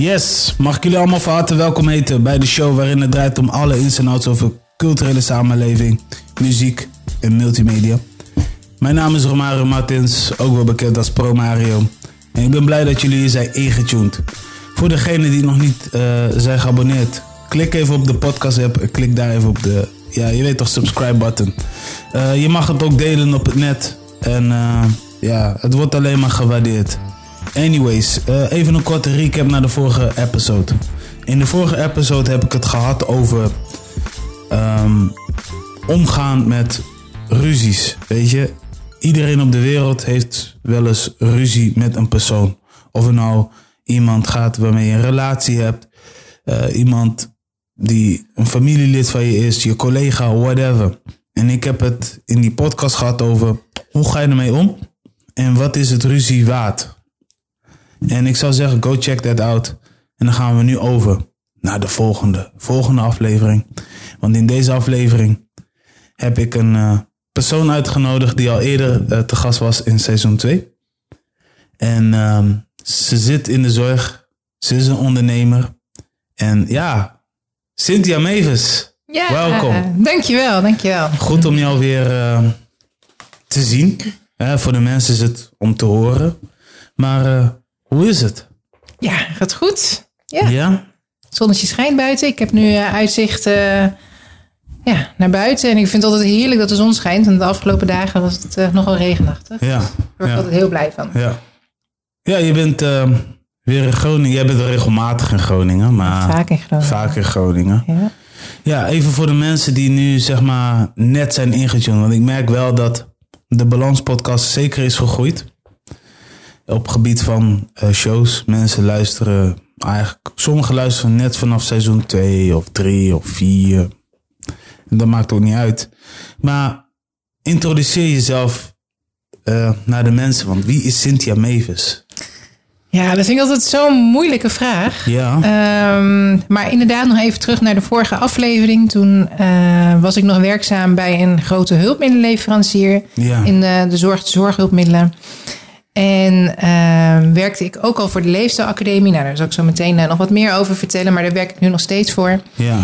Yes, mag ik jullie allemaal van harte welkom heten bij de show waarin het draait om alle ins en outs over culturele samenleving, muziek en multimedia. Mijn naam is Romario Martins, ook wel bekend als Pro Mario. En ik ben blij dat jullie hier zijn ingetuned. Voor degenen die nog niet uh, zijn geabonneerd, klik even op de podcast app en klik daar even op de, ja je weet toch, subscribe button. Uh, je mag het ook delen op het net en uh, ja, het wordt alleen maar gewaardeerd. Anyways, uh, even een korte recap naar de vorige episode. In de vorige episode heb ik het gehad over um, omgaan met ruzies. Weet je, iedereen op de wereld heeft wel eens ruzie met een persoon. Of er nou iemand gaat waarmee je een relatie hebt, uh, iemand die een familielid van je is, je collega, whatever. En ik heb het in die podcast gehad over hoe ga je ermee om en wat is het ruzie waard. En ik zou zeggen, go check that out. En dan gaan we nu over naar de volgende, volgende aflevering. Want in deze aflevering heb ik een uh, persoon uitgenodigd die al eerder uh, te gast was in seizoen 2. En uh, ze zit in de zorg. Ze is een ondernemer. En ja, Cynthia Mavis. Ja, welkom. Dankjewel, dankjewel. Goed om jou weer uh, te zien. voor de mensen is het om te horen. Maar uh, hoe is het? Ja, gaat goed. Ja. ja? Het zonnetje schijnt buiten. Ik heb nu uh, uitzicht ja, naar buiten. En ik vind het altijd heerlijk dat de zon schijnt. En de afgelopen dagen was het nogal regenachtig. Ja. Daar word ik ja. altijd heel blij van. Ja, ja je bent weer in Groningen. Jij bent regelmatig in Groningen. Maar vaak in Groningen. Vaak in Groningen. Ja. Ja, even voor de mensen die nu zeg maar net zijn ingetuned. Want ik merk wel dat de Balans podcast zeker is gegroeid. Op gebied van uh, shows. Mensen luisteren eigenlijk... Sommigen luisteren net vanaf seizoen 2 of 3 of 4. Dat maakt ook niet uit. Maar introduceer jezelf uh, naar de mensen. Want wie is Cynthia Mavis? Ja, dat vind ik altijd zo'n moeilijke vraag. Ja. Um, maar inderdaad, nog even terug naar de vorige aflevering. Toen uh, was ik nog werkzaam bij een grote hulpmiddelenleverancier ja. in de, de zorg, de zorghulpmiddelen. En uh, werkte ik ook al voor de Leefstijlacademie. Nou, daar zal ik zo meteen uh, nog wat meer over vertellen, maar daar werk ik nu nog steeds voor. Ja.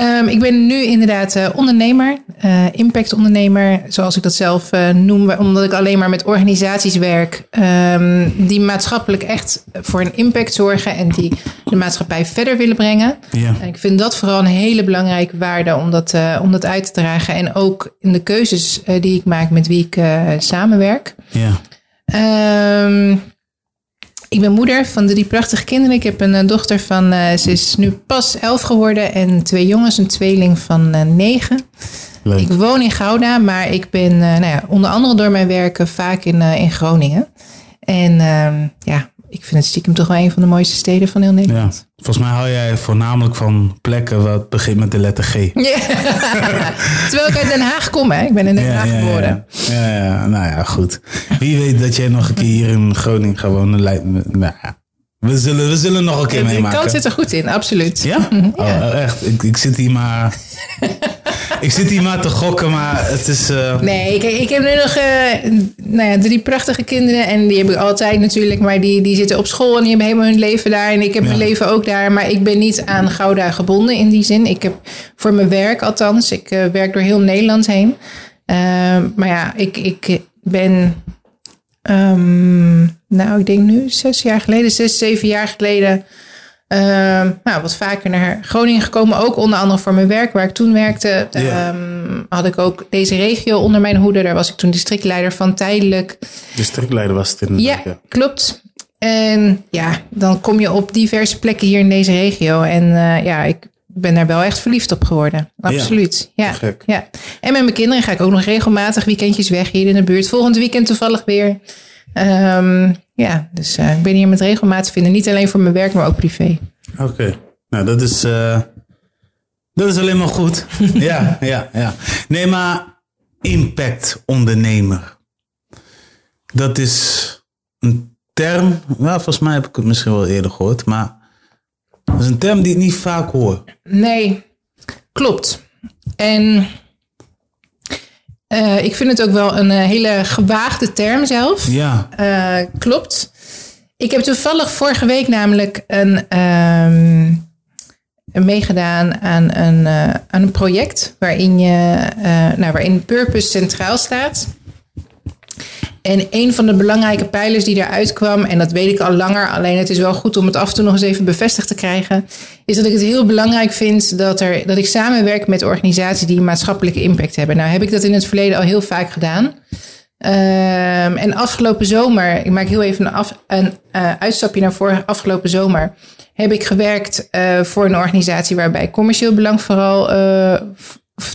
Um, ik ben nu inderdaad uh, ondernemer, uh, impactondernemer, zoals ik dat zelf noem, omdat ik alleen maar met organisaties werk um, die maatschappelijk echt voor een impact zorgen en die de maatschappij verder willen brengen. Ja. En ik vind dat vooral een hele belangrijke waarde om dat, om dat uit te dragen en ook in de keuzes die ik maak met wie ik samenwerk. Ja. Um, ik ben moeder van drie prachtige kinderen. Ik heb een uh, dochter van, uh, ze is nu pas elf geworden. En twee jongens, een tweeling van uh, negen. Leuk. Ik woon in Gouda, maar ik ben nou ja, onder andere door mijn werken vaak in, in Groningen. En ehm, ja, ik vind het stiekem toch wel een van de mooiste steden van heel Nederland. Ja. Volgens mij hou jij voornamelijk van plekken wat begint met de letter G. Ja. Terwijl ik uit Den Haag kom, hè. Ik ben in Den ja, Haag geboren. Ja. ja, ja, nou ja, goed. Wie weet dat jij nog een keer hier in Groningen gaat wonen. Nou. We zullen, we zullen nog een keer De meemaken. kans zit er goed in, absoluut. Ja? Oh, echt? Ik, ik zit hier maar... ik zit hier maar te gokken, maar het is... Uh... Nee, kijk, ik heb nu nog uh, nou ja, drie prachtige kinderen. En die heb ik altijd natuurlijk. Maar die, die zitten op school en die hebben helemaal hun leven daar. En ik heb Ja. mijn leven ook daar. Maar ik ben niet aan Gouda gebonden in die zin. Ik heb voor mijn werk althans. Ik uh, werk door heel Nederland heen. Maar ja, ik, ik ben... ehm, nou, ik denk nu zes jaar geleden, zes, zeven jaar geleden... ehm, nou, wat vaker naar Groningen gekomen. Ook onder andere voor mijn werk, waar ik toen werkte. Ja. ehm, had ik ook deze regio onder mijn hoede. Daar was ik toen districtleider van tijdelijk. Districtleider was het Ja, inderdaad. klopt. En ja, dan kom je op diverse plekken hier in deze regio. En eh, ja, ik ben daar wel echt verliefd op geworden. Absoluut. Ja, gek. ja. En met mijn kinderen ga ik ook nog regelmatig weekendjes weg hier in de buurt. Volgend weekend toevallig weer. Ehm, ja, dus eh, ik ben hier met regelmaat te vinden. Niet alleen voor mijn werk, maar ook privé. Oké. Nou, dat is... eh, dat is alleen maar goed. ja, ja, ja. Nee, maar impact ondernemer. Dat is een term... Nou, volgens mij heb ik het misschien wel eerder gehoord, maar... Dat is een term die ik niet vaak hoor. Nee, klopt. En eh, ik vind het ook wel een eh, hele gewaagde term zelf. Ja, Eh, klopt. Ik heb toevallig vorige week namelijk een, ehm, meegedaan aan een, aan een project waarin, je, nou, waarin purpose centraal staat. En een van de belangrijke pijlers die daaruit kwam, en dat weet ik al langer, alleen het is wel goed om het af en toe nog eens even bevestigd te krijgen, is dat ik het heel belangrijk vind dat, er, dat ik samenwerk met organisaties die maatschappelijke impact hebben. Nou heb ik dat in het verleden al heel vaak gedaan. Ehm, en afgelopen zomer, ik maak heel even een, af, een uh, uitstapje naar voren, afgelopen zomer heb ik gewerkt uh, voor een organisatie waarbij commercieel belang vooral, uh,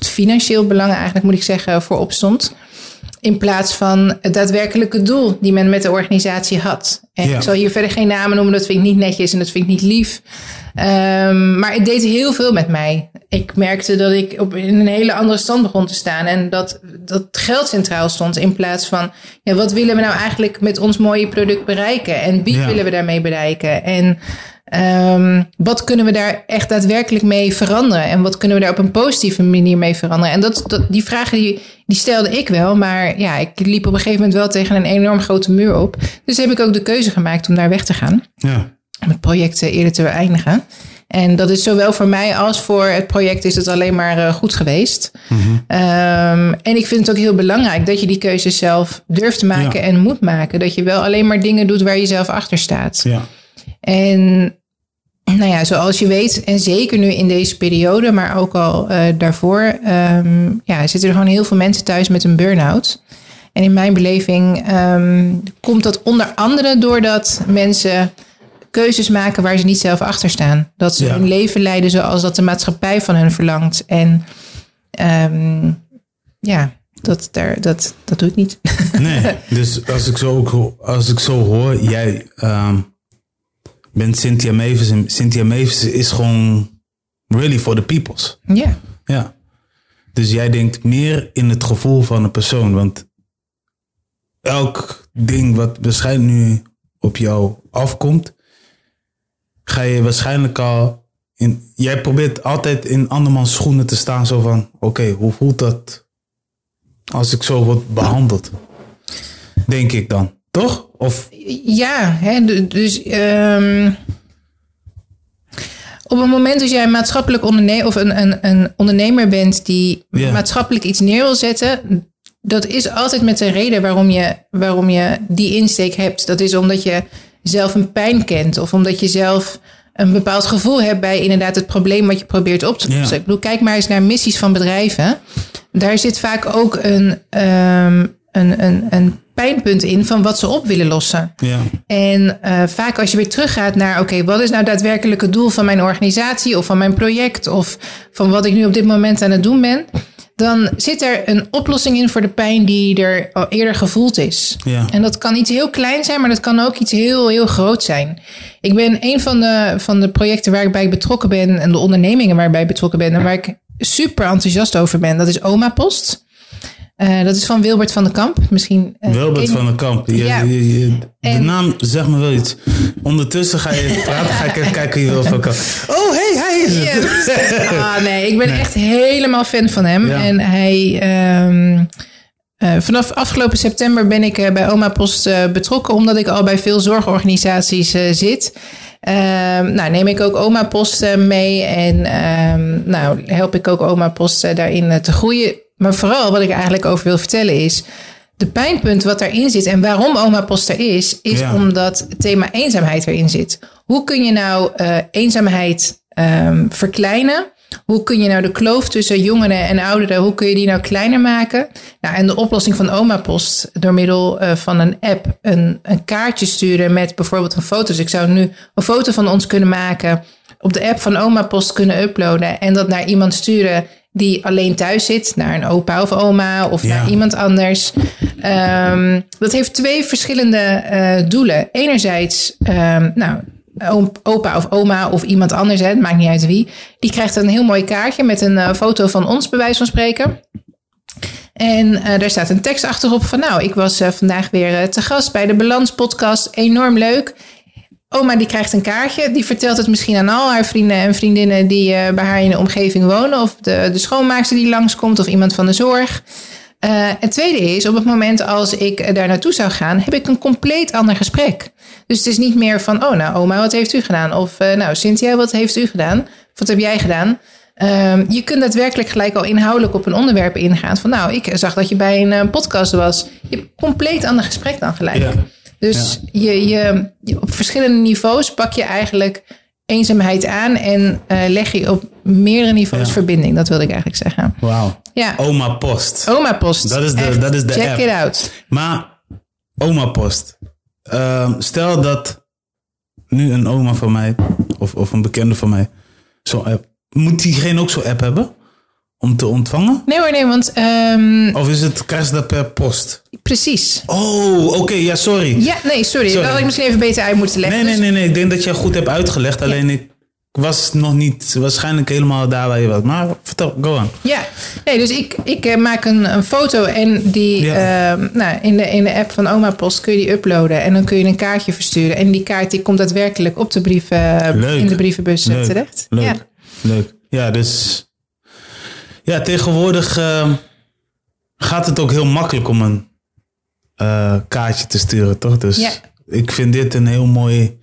financieel belang eigenlijk moet ik zeggen, voor opstond. In plaats van het daadwerkelijke doel die men met de organisatie had. En ja. ik zal hier verder geen namen noemen, dat vind ik niet netjes en dat vind ik niet lief. Um, maar het deed heel veel met mij. Ik merkte dat ik op, in een hele andere stand begon te staan. En dat, dat geld centraal stond in plaats van... Ja, wat willen we nou eigenlijk met ons mooie product bereiken? En wie ja. willen we daarmee bereiken? En um, wat kunnen we daar echt daadwerkelijk mee veranderen? En wat kunnen we daar op een positieve manier mee veranderen? En dat, dat, die vragen die, die stelde ik wel. Maar ja, ik liep op een gegeven moment wel tegen een enorm grote muur op. Dus heb ik ook de keuze gemaakt om daar weg te gaan. Ja. Om het project eerder te beëindigen. En dat is zowel voor mij als voor het project is het alleen maar uh, goed geweest. Mm-hmm. Um, en ik vind het ook heel belangrijk dat je die keuzes zelf durft te maken ja. en moet maken. Dat je wel alleen maar dingen doet waar je zelf achter staat. Ja. En nou ja, zoals je weet, en zeker nu in deze periode, maar ook al uh, daarvoor, um, ja, zitten er gewoon heel veel mensen thuis met een burn-out. En in mijn beleving um, komt dat onder andere doordat mensen keuzes maken waar ze niet zelf achter staan. Dat ze ja. hun leven leiden zoals dat de maatschappij van hen verlangt. En um, ja, dat, daar, dat, dat doe ik niet. Nee, dus als ik zo, als ik zo hoor, jij um, bent Cynthia Mavis. En Cynthia Mavis is gewoon really for the peoples. Ja. Ja. Dus jij denkt meer in het gevoel van een persoon. Want elk ding wat waarschijnlijk nu op jou afkomt, ga je waarschijnlijk al. In, jij probeert altijd in andermans schoenen te staan. Zo van: oké, okay, hoe voelt dat als ik zo word behandeld? Denk ik dan. Toch? Of? Ja, hè, dus. Um, op het moment dat jij maatschappelijk ondernemer of een, een, een ondernemer bent die yeah. maatschappelijk iets neer wil zetten, dat is altijd met een reden waarom je, waarom je die insteek hebt. Dat is omdat je zelf een pijn kent of omdat je zelf een bepaald gevoel hebt bij inderdaad het probleem wat je probeert op te lossen. Ja. Ik bedoel, kijk maar eens naar missies van bedrijven. Daar zit vaak ook een, um, een, een, een pijnpunt in van wat ze op willen lossen. Ja. En uh, vaak als je weer teruggaat naar, oké, okay, wat is nou daadwerkelijk het doel van mijn organisatie of van mijn project of van wat ik nu op dit moment aan het doen ben, dan zit er een oplossing in voor de pijn die er al eerder gevoeld is. Ja. En dat kan iets heel klein zijn, maar dat kan ook iets heel, heel groot zijn. Ik ben een van de, van de projecten waar ik betrokken ben en de ondernemingen waarbij ik betrokken ben en waar ik super enthousiast over ben, dat is Oma Post. Uh, dat is van Wilbert van den Kamp. Misschien, uh, Wilbert van den Kamp. Je, Ja. je, je- de En- naam zegt me wel iets. Ondertussen ga je praten, ga ik even kijken wie Wilbert van Kamp. Oh, hey, hij is het. ah, nee, ik ben echt helemaal fan van hem. Ja. En hij. ehm, eh, vanaf afgelopen september ben ik eh, bij Oma Post eh, betrokken, omdat ik al bij veel zorgorganisaties eh, zit. Ehm, nou, neem ik ook Oma Post eh, mee en ehm, nou, help ik ook Oma Post eh, daarin eh, te groeien. Maar vooral wat ik eigenlijk over wil vertellen is. De pijnpunt wat daarin zit en waarom Oma Post er is, is Ja. omdat het thema eenzaamheid erin zit. Hoe kun je nou eh, eenzaamheid ehm, verkleinen? Hoe kun je nou de kloof tussen jongeren en ouderen, hoe kun je die nou kleiner maken? Nou, en de oplossing van Oma Post door middel eh, van een app een, een kaartje sturen met bijvoorbeeld een foto. Dus ik zou nu een foto van ons kunnen maken, op de app van Oma Post kunnen uploaden en dat naar iemand sturen die alleen thuis zit, naar een opa of oma of Ja. naar iemand anders. Ehm, dat heeft twee verschillende eh, doelen. Enerzijds, ehm, nou, opa of oma of iemand anders, hè, het maakt niet uit wie, die krijgt een heel mooi kaartje met een eh, foto van ons, bij wijze van spreken. En eh, daar staat een tekst achterop van, nou, ik was vandaag weer te gast bij de Balans podcast, enorm leuk. Oma die krijgt een kaartje, die vertelt het misschien aan al haar vrienden en vriendinnen die eh, bij haar in de omgeving wonen, of de, de schoonmaakster die langskomt, of iemand van de zorg. Uh, het tweede is, op het moment als ik daar naartoe zou gaan, heb ik een compleet ander gesprek. Dus het is niet meer van, oh nou oma, wat heeft u gedaan? Of nou Cynthia, wat heeft u gedaan? Wat heb jij gedaan? Um, je kunt daadwerkelijk gelijk al inhoudelijk op een onderwerp ingaan. Van nou, ik zag dat je bij een podcast was. Je hebt een compleet ander gesprek dan gelijk. Ja. Dus ja. Je, je, je, op verschillende niveaus pak je eigenlijk eenzaamheid aan en uh, leg je op meerdere niveaus ja. verbinding. Dat wilde ik eigenlijk zeggen. Wauw. Ja. Oma Post. Oma Post. Dat is de, dat is de Check app. it out. Maar Oma Post. Uh, stel dat nu een oma van mij of, of een bekende van mij zo'n app. Moet diegene ook zo'n app hebben? Om te ontvangen? Nee hoor, nee, want... Um, of is het krijg je dat per post? Precies. Oh, oké, okay, ja, sorry. Ja, nee, sorry. sorry. Dat had ik misschien even beter uit moeten leggen. Nee, nee, nee, nee. Ik denk dat jij goed hebt uitgelegd. Alleen ja. ik was nog niet waarschijnlijk helemaal daar waar je was. Maar vertel, go on. Ja, nee, dus ik, ik uh, maak een, een, foto en die ja. uh, nou, in, de, in de app van Oma Post kun je die uploaden. En dan kun je een kaartje versturen. En die kaart die komt daadwerkelijk op de brieven, in de brievenbus Leuk. terecht. Leuk. Ja. Leuk. Ja, dus ja, tegenwoordig uh, gaat het ook heel makkelijk om een uh, kaartje te sturen, toch? Dus ja. ik vind dit een heel mooi,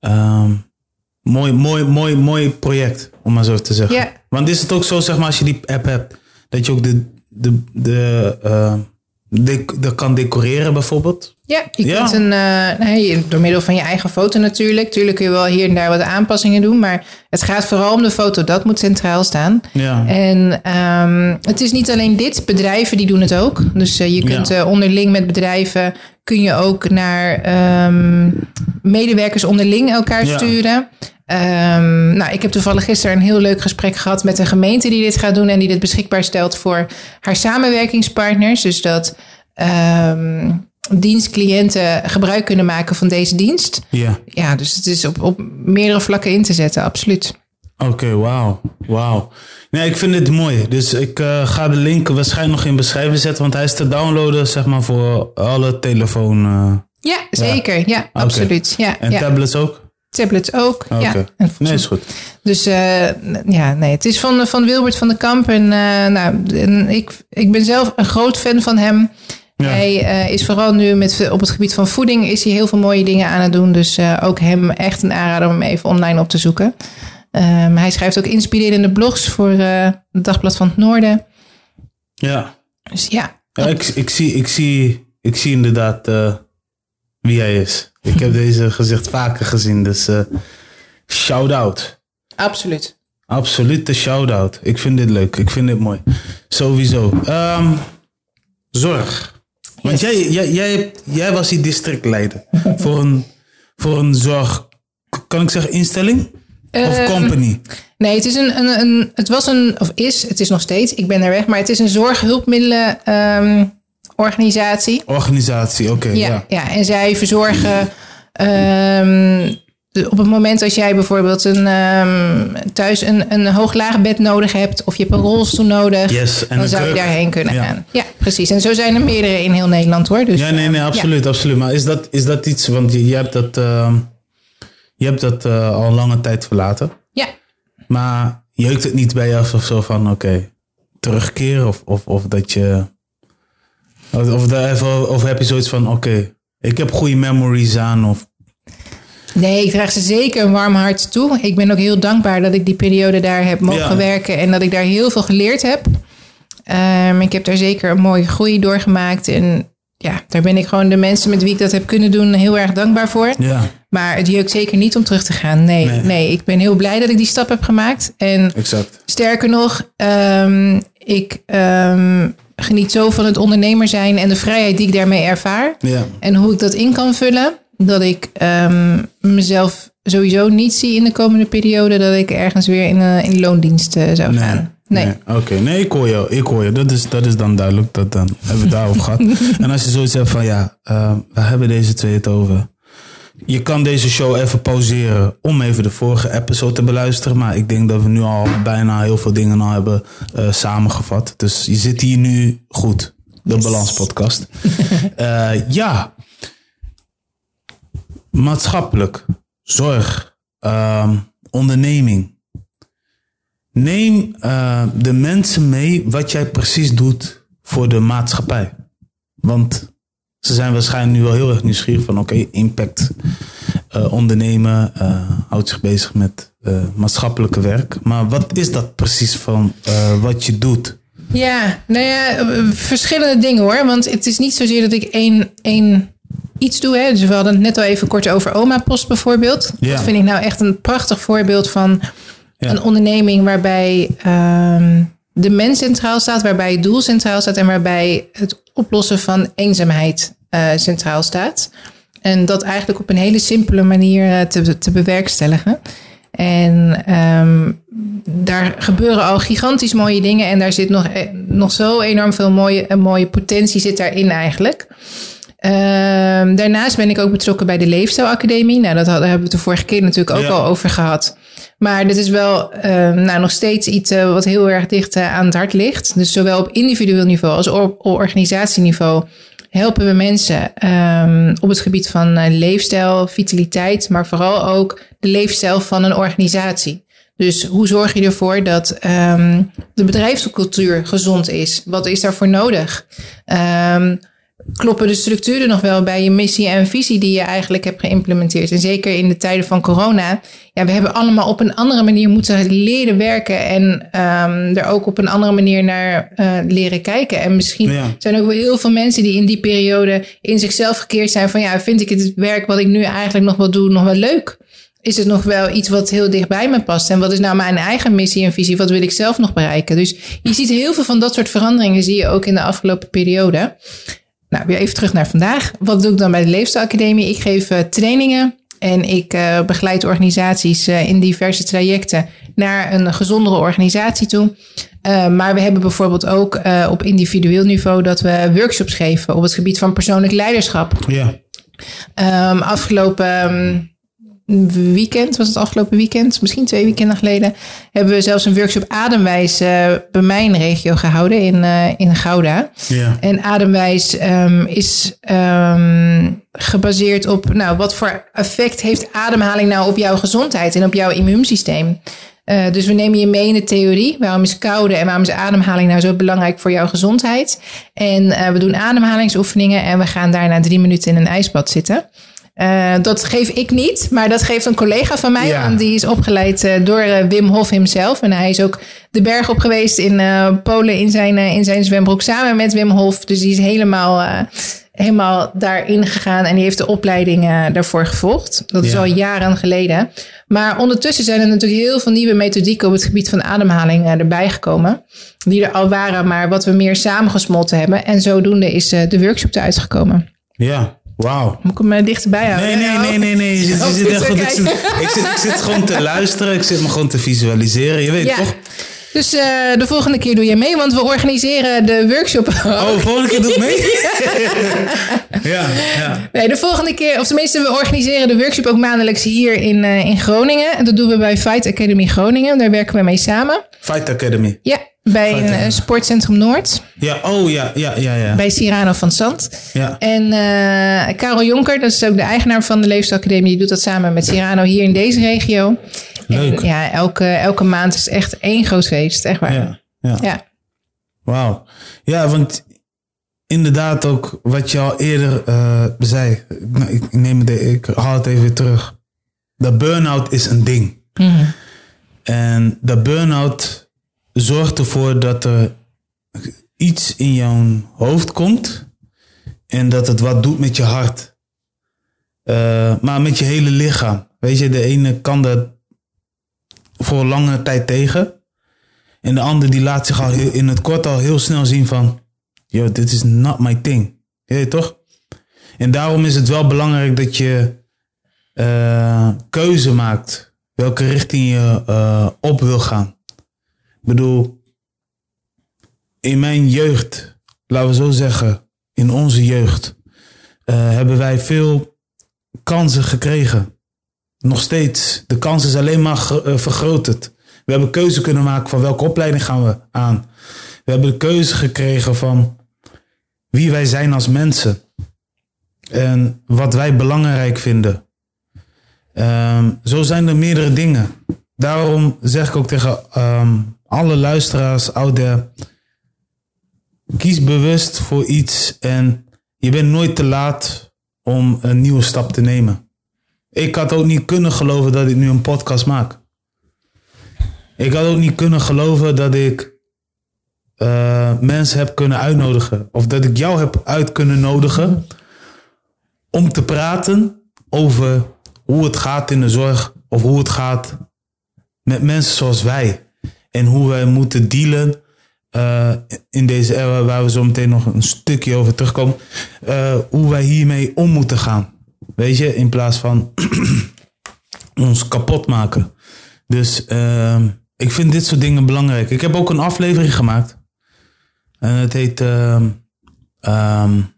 um, mooi, mooi, mooi, mooi project, om maar zo te zeggen. Ja. Want is het ook zo, zeg maar, als je die app hebt, dat je ook de, de, de, uh, de, de kan decoreren bijvoorbeeld? Ja, je Ja. kunt een, uh, nee, door middel van je eigen foto natuurlijk. Tuurlijk kun je wel hier en daar wat aanpassingen doen. Maar het gaat vooral om de foto. Dat moet centraal staan. Ja. En um, het is niet alleen dit. Bedrijven die doen het ook. Dus uh, je kunt Ja. uh, onderling met bedrijven... kun je ook naar um, medewerkers onderling elkaar sturen. Um, nou, ik heb toevallig gisteren een heel leuk gesprek gehad met een gemeente die dit gaat doen en die dit beschikbaar stelt voor haar samenwerkingspartners. Dus dat um, dienstcliënten gebruik kunnen maken van deze dienst. Ja. Ja, dus het is op, op meerdere vlakken in te zetten, absoluut. Oké, okay, wauw. Wauw. Nee, ik vind dit mooi. Dus ik uh, ga de link waarschijnlijk nog in beschrijving zetten, want hij is te downloaden, zeg maar, voor alle telefoon. Uh, ja, zeker. Ja, ja okay. absoluut. Ja, en ja. tablets ook? Tablets ook, okay. ja. En nee, is goed. Dus uh, ja, nee, het is van, van Wilbert van den Kamp. En, nou, en ik, ik ben zelf een groot fan van hem. Ja. Hij uh, is vooral nu met, op het gebied van voeding is hij heel veel mooie dingen aan het doen. Dus ook hem echt een aanrader om hem even online op te zoeken. Um, hij schrijft ook inspirerende blogs voor het Dagblad van het Noorden. Ja. Dus ja. ja ik, ik, zie, ik, zie, ik zie inderdaad wie hij is. Ik heb deze gezicht vaker gezien, dus shout-out. Absoluut. Absolute shout-out. Ik vind dit leuk. Ik vind dit mooi. Sowieso. Um, zorg. Want yes. jij, jij, jij, jij was die districtleider voor, een, voor een zorg, kan ik zeggen, instelling? Of company? Um, nee, het, is een, een, een, het was een, of is, het is nog steeds, ik ben er weg, maar het is een zorghulpmiddelen um, organisatie. Organisatie, oké. Okay, ja, ja. ja, en zij verzorgen um, op het moment als jij bijvoorbeeld een, um, thuis een, een hooglaagbed nodig hebt of je hebt een rolstoel nodig, yes, en dan zou kruk. je daarheen kunnen ja. gaan. Ja, precies. En zo zijn er meerdere in heel Nederland hoor. Dus, ja, nee, nee, absoluut, ja. absoluut. Maar is dat, is dat iets, want je, je hebt dat, uh, je hebt dat uh, al lange tijd verlaten. Ja. Maar jeukt het niet bij je of zo van, oké, okay, terugkeren of, of, of dat je, of, of, of heb je zoiets van, oké, okay, ik heb goede memories aan of Nee, ik draag ze zeker een warm hart toe. Ik ben ook heel dankbaar dat ik die periode daar heb mogen Ja. werken en dat ik daar heel veel geleerd heb. Um, ik heb daar zeker een mooie groei doorgemaakt. En ja, daar ben ik gewoon de mensen met wie ik dat heb kunnen doen heel erg dankbaar voor. ja, Maar het jeukt zeker niet om terug te gaan. Nee, Nee. nee. ik ben heel blij dat ik die stap heb gemaakt. En exact. sterker nog, um, ik um, geniet zo van het ondernemer zijn en de vrijheid die ik daarmee ervaar. Ja, En hoe ik dat in kan vullen. Dat ik um, mezelf sowieso niet zie in de komende periode dat ik ergens weer in, uh, in loondienst uh, zou nee. gaan. Nee. nee. Oké, okay. nee, ik hoor je. Ik hoor je. Dat is, dat is dan duidelijk. Dat dan hebben we daarover gehad. En als je zoiets hebt van ja, uh, waar hebben deze twee het over? Je kan deze show even pauzeren om even de vorige episode te beluisteren. Maar ik denk dat we nu al bijna heel veel dingen al hebben uh, samengevat. Dus je zit hier nu goed. De yes. Balans Podcast. ja. Maatschappelijk. Zorg. Uh, onderneming. Neem uh, de mensen mee wat jij precies doet voor de maatschappij? Want ze zijn waarschijnlijk nu wel heel erg nieuwsgierig van oké, impact uh, ondernemen, uh, houdt zich bezig met maatschappelijke werk. Maar wat is dat precies van wat je doet? Ja, nou ja, verschillende dingen hoor. Want het is niet zozeer dat ik één, één iets doe. Hè. Dus we hadden het net al even kort over Oma Post bijvoorbeeld. Ja. Dat vind ik nou echt een prachtig voorbeeld van een onderneming waarbij ehm, de mens centraal staat, waarbij het doel centraal staat en waarbij het oplossen van eenzaamheid uh, centraal staat. En dat eigenlijk op een hele simpele manier uh, te, te bewerkstelligen. En um, daar gebeuren al gigantisch mooie dingen. En daar zit nog, eh, nog zo enorm veel mooie, mooie potentie zit daarin eigenlijk. Um, daarnaast ben ik ook betrokken bij de Leefstijlacademie. Nou, dat hadden, hebben we het de vorige keer natuurlijk ook al over gehad. Maar dit is wel um, nou, nog steeds iets uh, wat heel erg dicht uh, aan het hart ligt. Dus zowel op individueel niveau als op organisatieniveau helpen we mensen um, op het gebied van uh, leefstijl, vitaliteit, maar vooral ook de leefstijl van een organisatie. Dus hoe zorg je ervoor dat um, de bedrijfscultuur gezond is? Wat is daarvoor nodig? Um, kloppen de structuren nog wel bij je missie en visie die je eigenlijk hebt geïmplementeerd? En zeker in de tijden van corona. Ja, we hebben allemaal op een andere manier moeten leren werken en um, er ook op een andere manier naar uh, leren kijken. En misschien zijn er ook wel heel veel mensen die in die periode in zichzelf gekeerd zijn van ja, vind ik het werk wat ik nu eigenlijk nog wel doe nog wel leuk? Is het nog wel iets wat heel dicht bij me past? En wat is nou mijn eigen missie en visie? Wat wil ik zelf nog bereiken? Dus je ziet heel veel van dat soort veranderingen, zie je ook in de afgelopen periode. Nou, weer even terug naar vandaag. Wat doe ik dan bij de Leefstijlacademie? Ik geef uh, trainingen en ik uh, begeleid organisaties uh, in diverse trajecten naar een gezondere organisatie toe. maar we hebben bijvoorbeeld ook op individueel niveau dat we workshops geven op het gebied van persoonlijk leiderschap. Ja. Um, afgelopen um, weekend, was het afgelopen weekend, misschien twee weekenden geleden, hebben we zelfs een workshop Ademwijs uh, bij mijn regio gehouden in, uh, in Gouda. Ja. En Ademwijs um, is um, gebaseerd op, nou, wat voor effect heeft ademhaling nou op jouw gezondheid en op jouw immuunsysteem? Uh, dus we nemen je mee in de theorie. Waarom is koude en waarom is ademhaling nou zo belangrijk voor jouw gezondheid? En we doen ademhalingsoefeningen en we gaan daarna drie minuten in een ijsbad zitten. Uh, dat geef ik niet, maar dat geeft een collega van mij. Ja. die is opgeleid uh, door uh, Wim Hof hemzelf. En hij is ook de berg op geweest in Polen in zijn, in zijn zwembroek samen met Wim Hof. Dus die is helemaal, helemaal daarin gegaan en die heeft de opleiding daarvoor gevolgd. Dat is al jaren geleden. Maar ondertussen zijn er natuurlijk heel veel nieuwe methodieken op het gebied van ademhaling erbij gekomen. Die er al waren, maar wat we meer samengesmolten hebben. En zodoende is de workshop eruit gekomen. Ja, Wauw. Moet ik hem dichterbij houden? Nee, nee, nee, nee. nee. Je zit, je zit echt goed. Ik, zit, ik, zit, ik zit gewoon te luisteren. Ik zit me gewoon te visualiseren. Je weet ja. toch? Dus uh, de volgende keer doe je mee, want we organiseren de workshop. Oh, de volgende keer doe ik mee? ja, ja. Nee, de volgende keer, of tenminste, we organiseren de workshop ook maandelijks hier in, uh, in Groningen. En dat doen we bij Fight Academy Groningen. Daar werken we mee samen. Fight Academy? Ja, bij een uh, sportcentrum Noord. Ja, oh ja, ja, ja. ja. Bij Cyrano van Zand. Ja. En uh, Karel Jonker, dat is ook de eigenaar van de Leefstijlacademie, die doet dat samen met Cyrano hier in deze regio. Leuk. En, ja, elke, elke maand is echt één groot feest, echt waar. Ja, ja. ja. Wauw. Ja, want inderdaad ook wat je al eerder uh, zei. Nou, ik, neem het, ik haal het even weer terug. De burn-out is een ding. Mm -hmm. En de burn-out zorgt ervoor dat er iets in jouw hoofd komt en dat het wat doet met je hart. Uh, maar met je hele lichaam. Weet je, de ene kan dat voor lange tijd tegen. En de ander die laat zich al in het kort al heel snel zien van... Yo, dit is not my thing. Je toch? En daarom is het wel belangrijk dat je uh, keuze maakt. Welke richting je uh, op wil gaan. Ik bedoel, in mijn jeugd, laten we zo zeggen, in onze jeugd, uh, hebben wij veel kansen gekregen. Nog steeds. De kans is alleen maar vergroot. We hebben keuze kunnen maken van welke opleiding gaan we aan. We hebben de keuze gekregen van wie wij zijn als mensen. En wat wij belangrijk vinden. Um, zo zijn er meerdere dingen. Daarom zeg ik ook tegen um, alle luisteraars out there. kies bewust voor iets en je bent nooit te laat om een nieuwe stap te nemen. Ik had ook niet kunnen geloven dat ik nu een podcast maak. Ik had ook niet kunnen geloven dat ik uh, mensen heb kunnen uitnodigen. Of dat ik jou heb uit kunnen nodigen om te praten over hoe het gaat in de zorg. Of hoe het gaat met mensen zoals wij. En hoe wij moeten dealen uh, in deze era waar we zo meteen nog een stukje over terugkomen. Uh, hoe wij hiermee om moeten gaan. Weet je, in plaats van ons kapot maken. Dus uh, ik vind dit soort dingen belangrijk. Ik heb ook een aflevering gemaakt. En het heet. Um,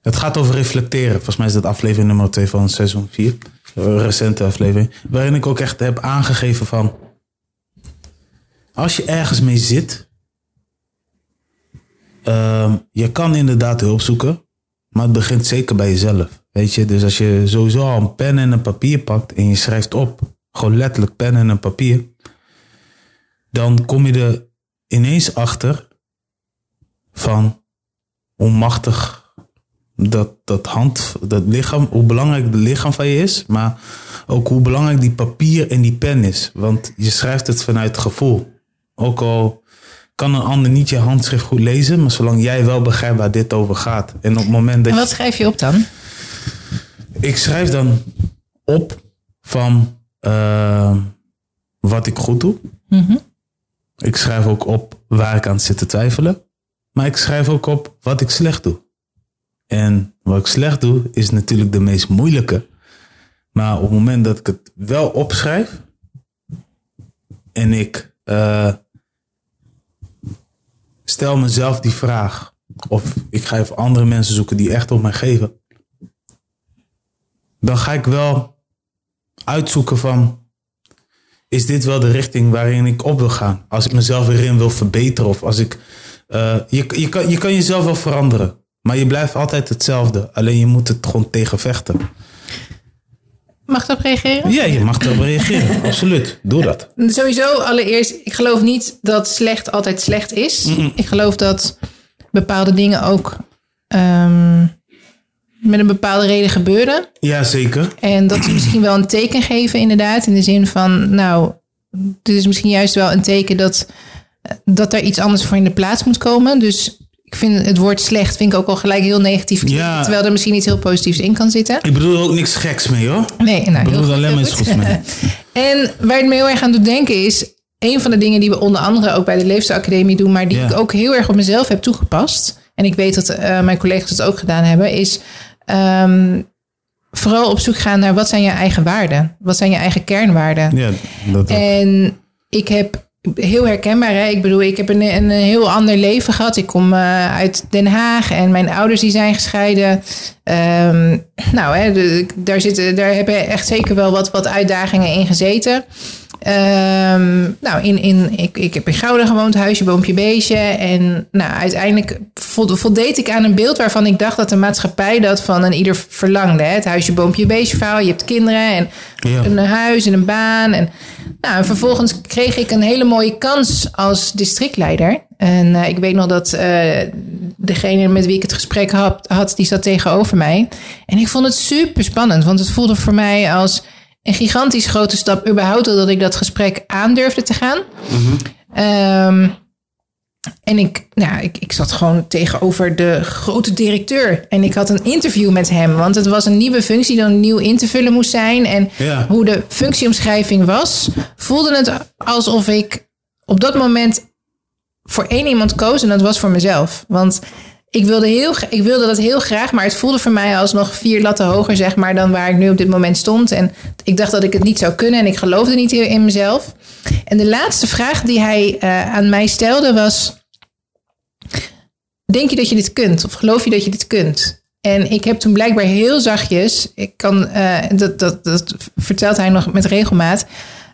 het gaat over reflecteren. Volgens mij is dat aflevering nummer 2 van seizoen 4. Een recente aflevering. Waarin ik ook echt heb aangegeven van. Als je ergens mee zit. Je kan inderdaad hulp zoeken. Maar het begint zeker bij jezelf. Weet je, dus als je sowieso al een pen en een papier pakt en je schrijft op, gewoon letterlijk pen en een papier, dan kom je er ineens achter van hoe machtig dat, dat hand, dat lichaam, hoe belangrijk het lichaam van je is, maar ook hoe belangrijk die papier en die pen is. Want je schrijft het vanuit gevoel. Ook al kan een ander niet je handschrift goed lezen, maar zolang jij wel begrijpt waar dit over gaat. En op het moment dat. En wat schrijf je op dan? Ik schrijf dan op van uh, wat ik goed doe. Mm Ik schrijf ook op waar ik aan zit te twijfelen. Maar ik schrijf ook op wat ik slecht doe. En wat ik slecht doe is natuurlijk de meest moeilijke. Maar op het moment dat ik het wel opschrijf en ik uh, stel mezelf die vraag, of ik ga even andere mensen zoeken die echt op mij geven, dan ga ik wel uitzoeken van, is dit wel de richting waarin ik op wil gaan? Als ik mezelf erin wil verbeteren of als ik, uh, je, je, kan, je kan jezelf wel veranderen, maar je blijft altijd hetzelfde. Alleen je moet het gewoon tegen vechten. Mag ik op reageren? Ja, je mag erop reageren. Absoluut. Doe dat. Sowieso, allereerst, ik geloof niet dat slecht altijd slecht is. Mm -mm. Ik geloof dat bepaalde dingen ook um, met een bepaalde reden gebeuren. Ja, zeker. En dat ze misschien wel een teken geven, inderdaad. In de zin van, nou, dit is misschien juist wel een teken dat, dat er iets anders voor in de plaats moet komen. Dus ik vind het woord slecht vind ik ook al gelijk heel negatief. Ja. Terwijl er misschien iets heel positiefs in kan zitten. Ik bedoel er ook niks geks mee hoor. Nee, nou, ik bedoel er alleen maar iets goed. goeds mee. en waar het me heel erg aan doet denken is... een van de dingen die we onder andere ook bij de Leefstijlacademie doen... maar die Ja. ik ook heel erg op mezelf heb toegepast... en ik weet dat eh, mijn collega's het ook gedaan hebben... is ehm, vooral op zoek gaan naar wat zijn je eigen waarden? Wat zijn je eigen kernwaarden? Ja, dat. En ik heb heel herkenbaar. Hè? Ik bedoel, ik heb een, een heel ander leven gehad. Ik kom uh, uit Den Haag en mijn ouders die zijn gescheiden. Um, nou, hè, daar, zitten, daar hebben echt zeker wel wat, wat uitdagingen in gezeten. Um, nou, in, in, ik, ik heb in Gouda gewoond, huisje, boompje, beestje. En nou, uiteindelijk voldeed ik aan een beeld waarvan ik dacht dat de maatschappij dat van een ieder verlangde. Hè? Het huisje, boompje, beestje verhaal. Je hebt kinderen en Ja. een huis en een baan. En, nou, en vervolgens kreeg ik een hele mooie kans als districtleider. En uh, ik weet nog dat uh, degene met wie ik het gesprek had, had, die zat tegenover mij. En ik vond het super spannend, want het voelde voor mij als een gigantisch grote stap überhaupt dat ik dat gesprek aandurfde te gaan. Um, en ik, nou, ik, ik zat gewoon tegenover de grote directeur. En ik had een interview met hem. Want het was een nieuwe functie die dan nieuw in te vullen moest zijn. En Ja. hoe de functieomschrijving was, voelde het alsof ik op dat moment voor één iemand koos. En dat was voor mezelf. Want ik wilde, heel, ik wilde dat heel graag, maar het voelde voor mij als nog vier latten hoger, zeg maar, dan waar ik nu op dit moment stond. En ik dacht dat ik het niet zou kunnen en ik geloofde niet in mezelf. En de laatste vraag die hij uh, aan mij stelde was: Denk je dat je dit kunt? Of geloof je dat je dit kunt? En ik heb toen blijkbaar heel zachtjes, ik kan, uh, dat, dat, dat vertelt hij nog met regelmaat.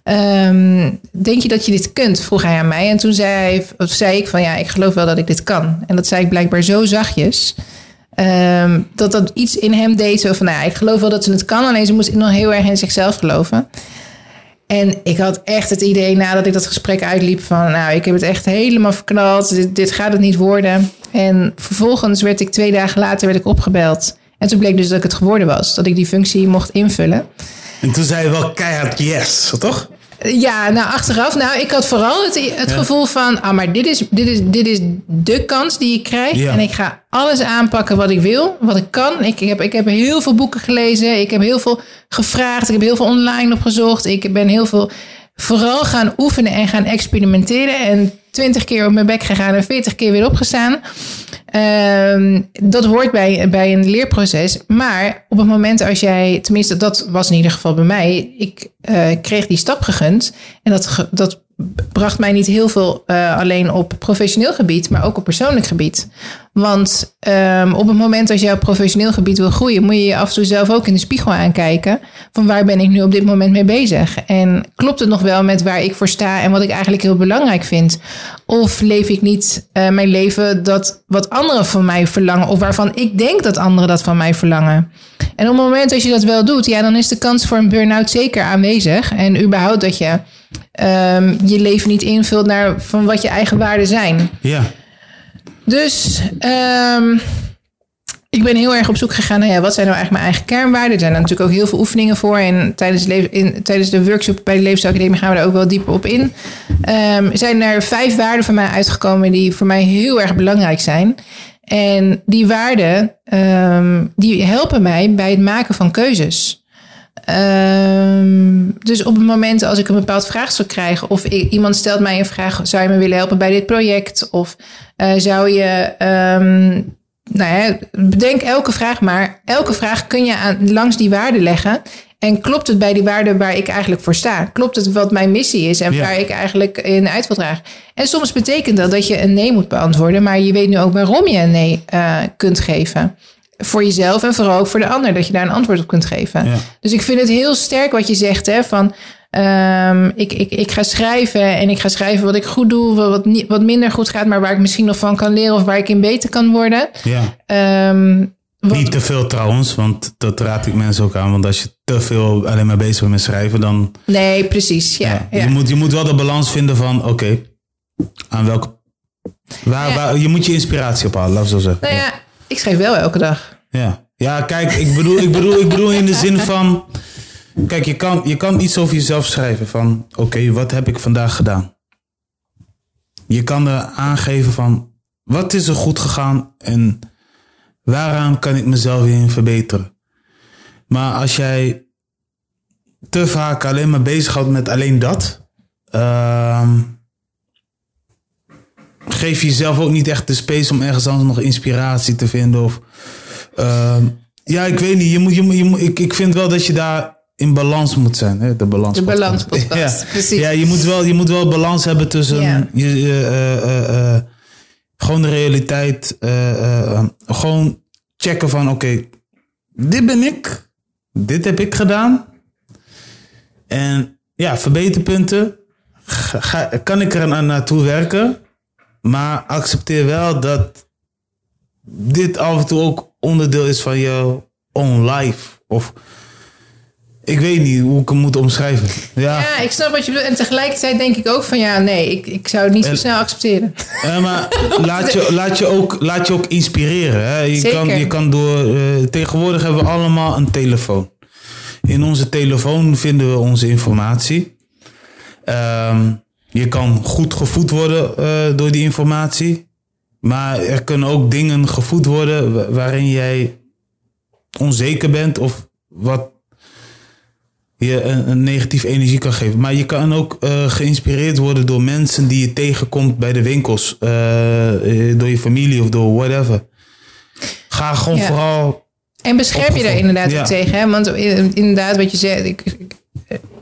Um, denk je dat je dit kunt? Vroeg hij aan mij. En toen zei, of zei ik van ja, ik geloof wel dat ik dit kan. En dat zei ik blijkbaar zo zachtjes. Um, dat dat iets in hem deed. Zo van nou ja, ik geloof wel dat ze het kan. Alleen ze moest nog heel erg in zichzelf geloven. En ik had echt het idee nadat ik dat gesprek uitliep van, nou, ik heb het echt helemaal verknald. Dit, dit gaat het niet worden. En vervolgens werd ik twee dagen later werd ik opgebeld. En toen bleek dus dat ik het geworden was. Dat ik die functie mocht invullen. En toen zei je wel keihard yes, toch? Ja, nou achteraf, nou ik had vooral het, het gevoel van, ah maar dit is, dit, is, dit is de kans die ik krijg. Ja. en ik ga alles aanpakken wat ik wil, wat ik kan. Ik heb, ik heb heel veel boeken gelezen, ik heb heel veel gevraagd, ik heb heel veel online opgezocht, ik ben heel veel vooral gaan oefenen en gaan experimenteren. En twintig keer op mijn bek gegaan en veertig keer weer opgestaan. Ehm, dat hoort bij, bij een leerproces. Maar op het moment als jij, tenminste, dat was in ieder geval bij mij. Ik eh, kreeg die stap gegund. En dat, dat bracht mij niet heel veel eh, alleen op professioneel gebied, maar ook op persoonlijk gebied. Want ehm, op het moment als jij op professioneel gebied wil groeien, moet je je af en toe zelf ook in de spiegel aankijken. Van waar ben ik nu op dit moment mee bezig? En klopt het nog wel met waar ik voor sta en wat ik eigenlijk heel belangrijk vind? Of leef ik niet eh, mijn leven dat wat anderen van mij verlangen, of waarvan ik denk dat anderen dat van mij verlangen? En op het moment dat je dat wel doet, ja, dan is de kans voor een burn-out zeker aanwezig. En überhaupt dat je ehm, je leven niet invult naar van wat je eigen waarden zijn. Ja. Dus ehm, ik ben heel erg op zoek gegaan naar ja, wat zijn nou eigenlijk mijn eigen kernwaarden. Er zijn er natuurlijk ook heel veel oefeningen voor. En tijdens, de in, tijdens de workshop bij de Levensacademie gaan we daar ook wel dieper op in. Ehm, er zijn er vijf waarden van mij uitgekomen die voor mij heel erg belangrijk zijn. En die waarden die helpen mij bij het maken van keuzes. Ehm, dus op het moment als ik een bepaald vraagstuk krijg, of iemand stelt mij een vraag: zou je me willen helpen bij dit project? Of eh, zou je. ehm, nou ja, bedenk elke vraag maar. Elke vraag kun je aan, langs die waarde leggen. En klopt het bij die waarde waar ik eigenlijk voor sta? Klopt het wat mijn missie is en Ja. waar ik eigenlijk in uit wil dragen? En soms betekent dat dat je een nee moet beantwoorden, maar je weet nu ook waarom je een nee eh, kunt geven. Voor jezelf en vooral ook voor de ander, dat je daar een antwoord op kunt geven. Ja. Dus ik vind het heel sterk wat je zegt, hè, van ehm, ik, ik, ik ga schrijven en ik ga schrijven wat ik goed doe, wat, niet, wat minder goed gaat, maar waar ik misschien nog van kan leren of waar ik in beter kan worden. ja. Ehm, wat- Niet te veel trouwens, want dat raad ik mensen ook aan. Want als je te veel alleen maar bezig bent met schrijven, dan... nee, precies. Ja, Ja, ja. Je, moet, je moet wel de balans vinden van, oké, aan welke... Waar, Ja. waar, je moet je inspiratie ophalen, laat ik zo zeggen. Nou ja, ik schrijf wel elke dag. Ja, ja kijk, ik bedoel, ik, bedoel, ik bedoel in de zin van... Kijk, je kan, je kan iets over jezelf schrijven van... Oké, wat heb ik vandaag gedaan? Je kan er aangeven van... Wat is er goed gegaan en waaraan kan ik mezelf in verbeteren? Maar als jij te vaak alleen maar bezighoudt met alleen dat... ehm, geef je jezelf ook niet echt de space om ergens anders nog inspiratie te vinden. Of, ehm, ja, ik weet niet. Je moet, je moet, je moet, ik, ik vind wel dat je daar in balans moet zijn. Hè? De balans. De balanspodcast, ja. precies. Ja, je moet, wel, je moet wel balans hebben tussen Ja. je, eh, eh, eh, gewoon de realiteit. gewoon checken van oké, dit ben ik. Dit heb ik gedaan. En ja, verbeterpunten. Ga, kan ik er na- naartoe werken? Maar accepteer wel dat dit af en toe ook onderdeel is van jouw own life. Of ik weet niet hoe ik het moet omschrijven. Ja, Ja, ik snap wat je bedoelt. En tegelijkertijd denk ik ook van ja, nee, ik, ik zou het niet zo snel accepteren. Ja, maar laat je, laat je, ook, laat je ook inspireren. Hè? Je, Zeker. kan, je kan door. eh, tegenwoordig hebben we allemaal een telefoon. In onze telefoon vinden we onze informatie. Ehm, je kan goed gevoed worden eh, door die informatie. Maar er kunnen ook dingen gevoed worden wa- waarin jij onzeker bent of wat je een, een negatieve energie kan geven. Maar je kan ook eh, geïnspireerd worden door mensen die je tegenkomt bij de winkels. eh, door je familie of door whatever. Ga gewoon Ja. vooral... En bescherm je daar inderdaad Ja. tegen. Hè? Want in- inderdaad, wat je zegt, ik, ik-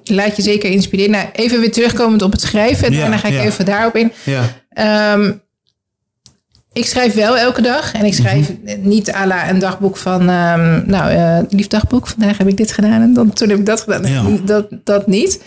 laat je zeker inspireren. Nou, even weer terugkomend op het schrijven. En Ja, daarna ga ik ja. even daarop in. Ja, Ehm, ik schrijf wel elke dag. En ik schrijf Mhm. niet à la een dagboek van... ehm, nou, eh lief dagboek, vandaag heb ik dit gedaan. En dan, toen heb ik dat gedaan. Dat, dat niet.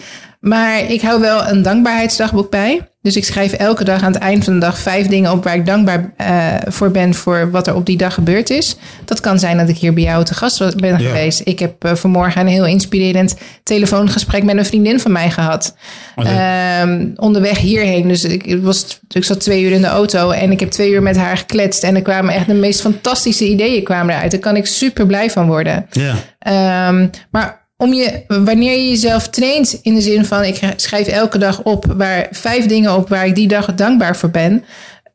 Maar ik hou wel een dankbaarheidsdagboek bij. Dus ik schrijf elke dag aan het eind van de dag vijf dingen op waar ik dankbaar uh, voor ben voor wat er op die dag gebeurd is. Dat kan zijn dat ik hier bij jou te gast ben ja. geweest. Ik heb uh, vanmorgen een heel inspirerend telefoongesprek met een vriendin van mij gehad. Okay. Um, onderweg hierheen. Dus ik, was, ik zat twee uur in de auto en ik heb twee uur met haar gekletst. En er kwamen echt de meest fantastische ideeën kwamen eruit. Daar kan ik super blij van worden. Ja. Um, maar om je, wanneer je jezelf traint in de zin van ik schrijf elke dag op waar vijf dingen op waar ik die dag dankbaar voor ben,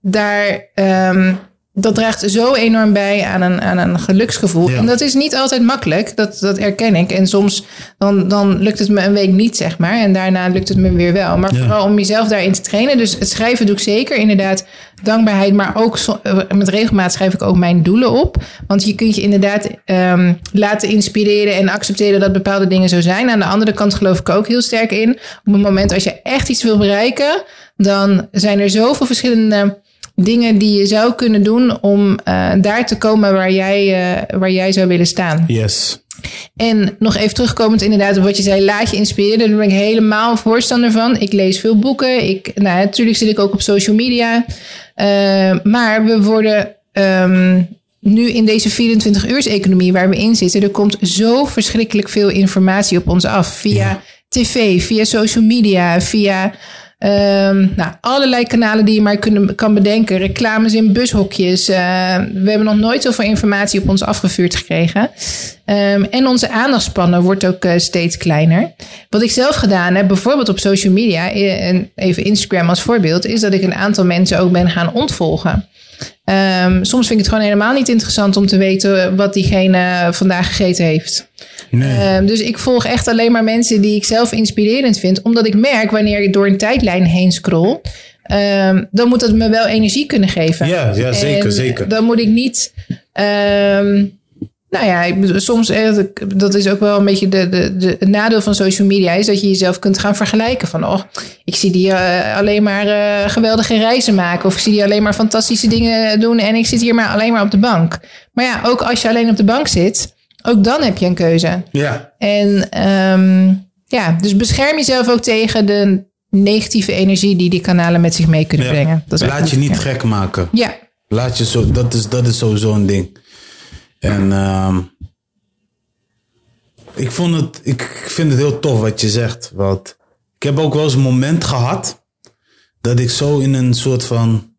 daar um, dat draagt zo enorm bij aan een, aan een geluksgevoel. Ja. En dat is niet altijd makkelijk, dat, dat erken ik. En soms dan, dan lukt het me een week niet, zeg maar. En daarna lukt het me weer wel. Maar ja. vooral om jezelf daarin te trainen. Dus het schrijven doe ik zeker, inderdaad, dankbaarheid. Maar ook met regelmaat schrijf ik ook mijn doelen op. Want je kunt je inderdaad um, laten inspireren en accepteren dat bepaalde dingen zo zijn. Aan de andere kant geloof ik ook heel sterk in. Op het moment als je echt iets wil bereiken, dan zijn er zoveel verschillende dingen die je zou kunnen doen om uh, daar te komen waar jij, uh, waar jij zou willen staan. Yes. En nog even terugkomend inderdaad op wat je zei, laat je inspireren. Daar ben ik helemaal voorstander van. Ik lees veel boeken. Ik, nou, natuurlijk zit ik ook op social media. Uh, maar we worden um, nu in deze 24-uurs-economie waar we in zitten, er komt zo verschrikkelijk veel informatie op ons af. Via ja. tv, via social media, via Um, nou, allerlei kanalen die je maar kunnen, kan bedenken. Reclames in bushokjes. Uh, we hebben nog nooit zoveel informatie op ons afgevuurd gekregen. Um, en onze aandachtspannen wordt ook uh, steeds kleiner. Wat ik zelf gedaan heb, bijvoorbeeld op social media, en even Instagram als voorbeeld, is dat ik een aantal mensen ook ben gaan ontvolgen. Um, soms vind ik het gewoon helemaal niet interessant om te weten wat diegene vandaag gegeten heeft. Nee. Um, dus ik volg echt alleen maar mensen die ik zelf inspirerend vind. Omdat ik merk wanneer ik door een tijdlijn heen scroll. Um, dan moet dat me wel energie kunnen geven. Ja, ja zeker, en zeker. Dan moet ik niet. Um, nou ja, soms, dat is ook wel een beetje de, de, de, het nadeel van social media, is dat je jezelf kunt gaan vergelijken. Van, oh, ik zie die uh, alleen maar uh, geweldige reizen maken. Of ik zie die alleen maar fantastische dingen doen. En ik zit hier maar alleen maar op de bank. Maar ja, ook als je alleen op de bank zit, ook dan heb je een keuze. Ja. En um, ja, dus bescherm jezelf ook tegen de negatieve energie die die kanalen met zich mee kunnen ja. brengen. Dat Laat je niet ja. gek maken. Ja. Laat je zo, dat is, dat is sowieso een ding. En uh, ik, vond het, ik vind het heel tof wat je zegt. Want ik heb ook wel eens een moment gehad dat ik zo in een soort van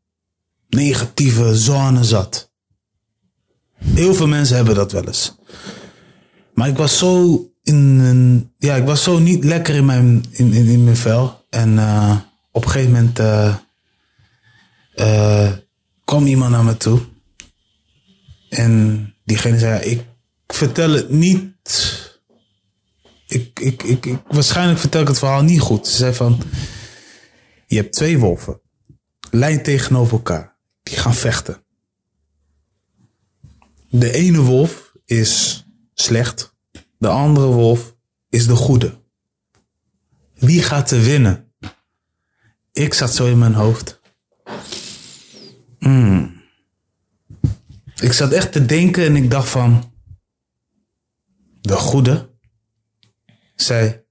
negatieve zone zat. Heel veel mensen hebben dat wel eens. Maar ik was zo in een, ja, ik was zo niet lekker in mijn, in, in, in mijn vel. En uh, op een gegeven moment uh, kwam iemand naar me toe. En diegene zei, ik vertel het niet. Ik, ik, ik, ik, waarschijnlijk vertel ik het verhaal niet goed. Ze zei van, je hebt twee wolven. Lijn tegenover elkaar. Die gaan vechten. De ene wolf is slecht. De andere wolf is de goede. Wie gaat er winnen? Ik zat zo in mijn hoofd. Hmm. Ik zat echt te denken en ik dacht van... De goede? Zei,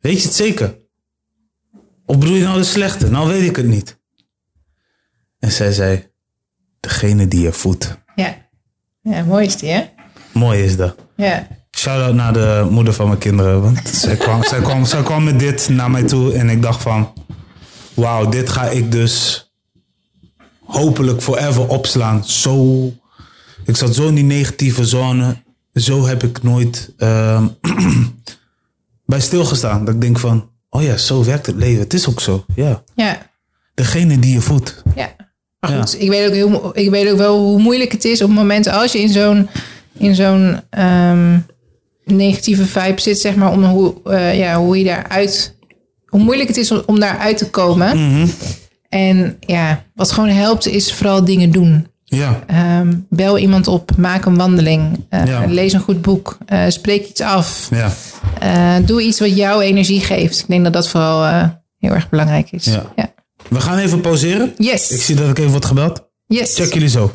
weet je het zeker? Of bedoel je nou de slechte? Nou weet ik het niet. En zij zei, degene die je voedt. Ja. Ja, mooi is die, hè? Mooi is dat. Ja. Shout-out naar de moeder van mijn kinderen. Want zij, kwam, zij, kwam, zij kwam met dit naar mij toe en ik dacht van... Wauw, dit ga ik dus hopelijk forever opslaan. Zo... Ik zat zo in die negatieve zone. Zo heb ik nooit uh, bij stilgestaan. Dat ik denk van... Oh ja, zo werkt het leven. Het is ook zo, ja. Ja. Degene die je voedt. Ja. Maar goed, ja. ik, weet ook heel, ik weet ook wel hoe moeilijk het is op momenten als je in zo'n in zo'n um, negatieve vibe zit, zeg maar, om hoe, uh, ja, hoe je daaruit, hoe moeilijk het is om, om daaruit te komen. Mm -hmm. En ja, wat gewoon helpt is vooral dingen doen. Ja. Um, bel iemand op, maak een wandeling, uh, ja. lees een goed boek, uh, spreek iets af. Ja. Uh, doe iets wat jouw energie geeft. Ik denk dat dat vooral heel erg belangrijk is. Ja. We gaan even pauzeren. Yes. Ik zie dat ik even word gebeld. Yes. Check jullie zo.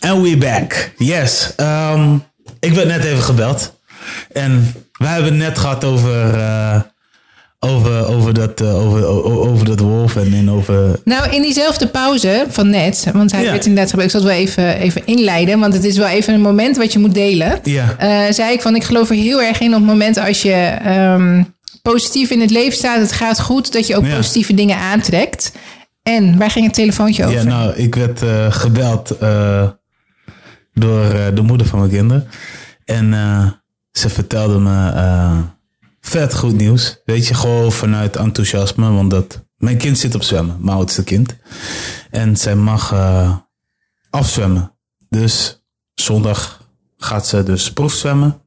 And we back. Yes. Um, ik werd net even gebeld. En We hebben het net gehad over, eh, over, over, dat, eh, over, over dat wolf en, en over... Nou, in diezelfde pauze van net, want hij Ja. werd inderdaad gebruikt, ik zal het wel even, even inleiden, want het is wel even een moment wat je moet delen. Ja. Eh, zei ik van, ik geloof er heel erg in op het moment als je ehm, positief in het leven staat, het gaat goed, dat je ook Ja. positieve dingen aantrekt. En waar ging het telefoontje over? Ja, nou, ik werd eh, gebeld door de moeder van mijn kinderen. En ze vertelde me vet goed nieuws. Weet je, gewoon vanuit enthousiasme. Want dat, mijn kind zit op zwemmen, mijn oudste kind. En zij mag eh, afzwemmen. Dus zondag gaat ze dus proefzwemmen.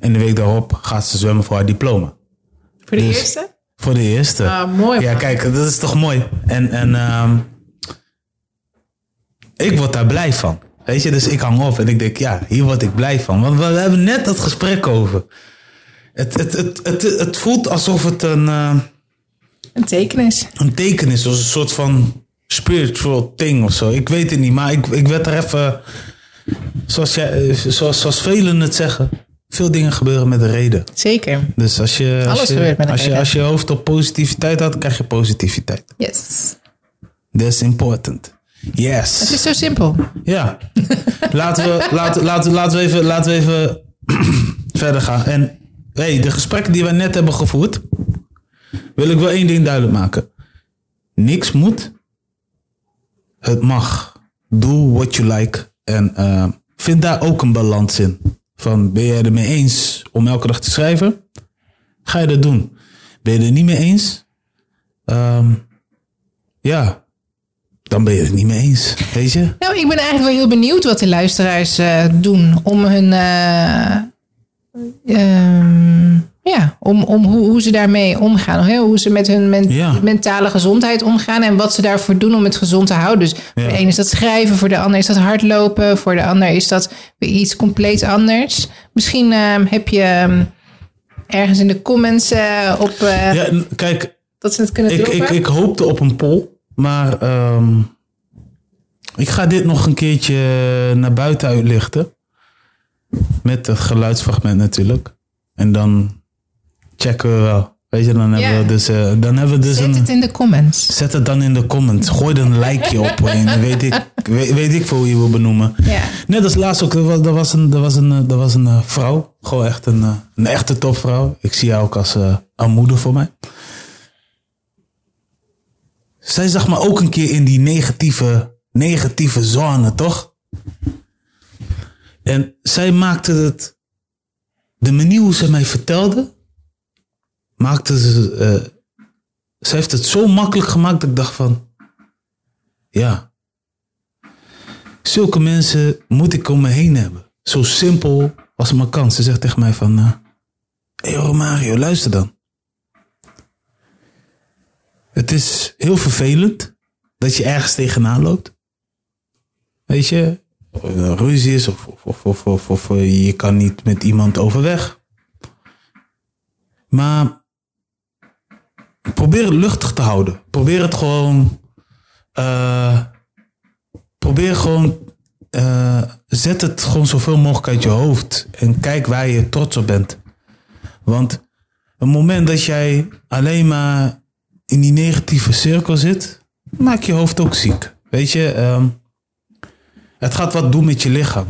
En de week daarop gaat ze zwemmen voor haar diploma. Voor de dus- eerste? Voor de eerste. Ah, mooi. Ja, man. kijk, dat is toch mooi. En, en ehm, ik word daar blij van. Weet je, dus ik hang op en ik denk, ja, hier word ik blij van. Want we hebben net dat gesprek over. Het, het, het, het, het voelt alsof het een, eh, Een tekenis. een teken is, als een soort van spiritual thing of zo. Ik weet het niet, maar ik, ik werd er even, zoals, jij, zoals, zoals velen het zeggen, veel dingen gebeuren met een reden. Zeker. Dus als je, als Alles je, gebeurt met een als je, als je hoofd op positiviteit had, krijg je positiviteit. Yes. That's important. Het Yes. is zo simpel. Ja. Laten we, laten, laten, laten we even, laten we even verder gaan. En hey, de gesprekken die we net hebben gevoerd, wil ik wel één ding duidelijk maken. Niks moet. Het mag. Do what you like. En eh, vind daar ook een balans in. Van ben jij er mee eens om elke dag te schrijven? Ga je dat doen. Ben je er niet mee eens? Ehm, ja, dan ben je het niet mee eens. Weet je? Nou, ik ben eigenlijk wel heel benieuwd wat de luisteraars eh, doen om hun. eh, ehm, ja, om, om hoe, hoe ze daarmee omgaan. Hoe ze met hun men- Ja. mentale gezondheid omgaan. En wat ze daarvoor doen om het gezond te houden. Dus voor Ja. de ene is dat schrijven, voor de ander is dat hardlopen. Voor de ander is dat weer iets compleet anders. Misschien ehm, heb je ehm, ergens in de comments eh, op eh, Ja, kijk, dat ze het kunnen ik, ik, ik hoopte op een poll, maar ik ga dit nog een keertje naar buiten uitlichten. Met het geluidsfragment natuurlijk. En dan checken we wel. Weet je, dan hebben Ja. we dus, eh, dan hebben we dus Zet een... het in de comments. Zet het dan in de comments. Gooi er een likeje op. En dan weet ik, weet, weet ik veel hoe je wil benoemen. Ja. Net als laatst ook, er was, er was een, er was een, er was een eh, vrouw. Gewoon echt een, eh, een echte topvrouw. Ik zie haar ook als eh, een moeder voor mij. Zij zag me ook een keer in die negatieve, negatieve zone, toch? En zij maakte het, de manier hoe ze mij vertelde, maakte ze, eh, ze heeft het zo makkelijk gemaakt dat ik dacht van, ja, zulke mensen moet ik om me heen hebben. Zo simpel als het maar kan. Ze zegt tegen mij van, eh hey Romario, luister dan. Het is heel vervelend dat je ergens tegenaan loopt. Weet je, of een ruzie is of, of, of, of, eh, je kan niet met iemand overweg. Maar probeer het luchtig te houden. Probeer het gewoon. eh, probeer gewoon. eh, zet het gewoon zoveel mogelijk uit je hoofd. En kijk waar je trots op bent. Want een moment dat jij alleen maar in die negatieve cirkel zit, maak je hoofd ook ziek. Weet je, ehm, het gaat wat doen met je lichaam.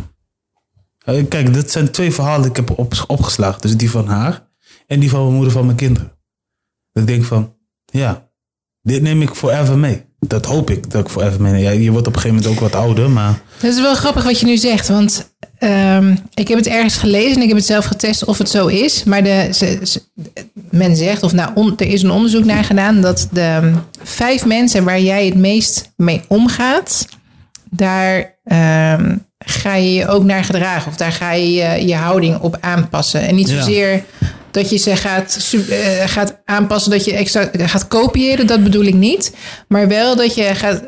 Eh, Kijk, dit zijn twee verhalen die ik heb op, opgeslagen. Dus die van haar en die van mijn moeder van mijn kinderen. Ik denk van, ja, dit neem ik forever mee. Dat hoop ik dat ik forever mee. Ja, je wordt op een gegeven moment ook wat ouder, maar Dat is wel grappig wat je nu zegt, want ehm, ik heb het ergens gelezen en ik heb het zelf getest of het zo is. Maar de, men zegt, of nou, er is een onderzoek naar gedaan, dat de vijf mensen waar jij het meest mee omgaat, daar ehm, ga je je ook naar gedragen. Of daar ga je je, je houding op aanpassen. En niet Ja. zozeer dat je ze gaat, eh, gaat aanpassen, dat je extra gaat kopiëren. Dat bedoel ik niet. Maar wel dat je gaat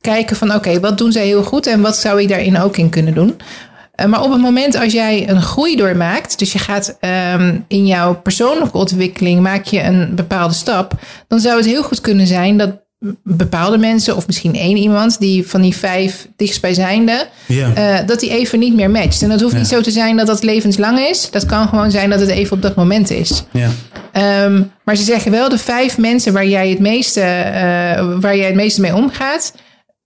kijken van oké, wat doen zij heel goed en wat zou ik daarin ook in kunnen doen. Eh, maar op het moment als jij een groei doormaakt, dus je gaat ehm, in jouw persoonlijke ontwikkeling, maak je een bepaalde stap, dan zou het heel goed kunnen zijn dat bepaalde mensen, of misschien één iemand, die van die vijf dichtstbijzijnde, Ja. eh, dat die even niet meer matcht. En dat hoeft niet zo te zijn dat dat levenslang is. Dat kan gewoon zijn dat het even op dat moment is. ja. Ehm, maar ze zeggen wel, de vijf mensen waar jij het meeste, eh, waar jij het meeste mee omgaat,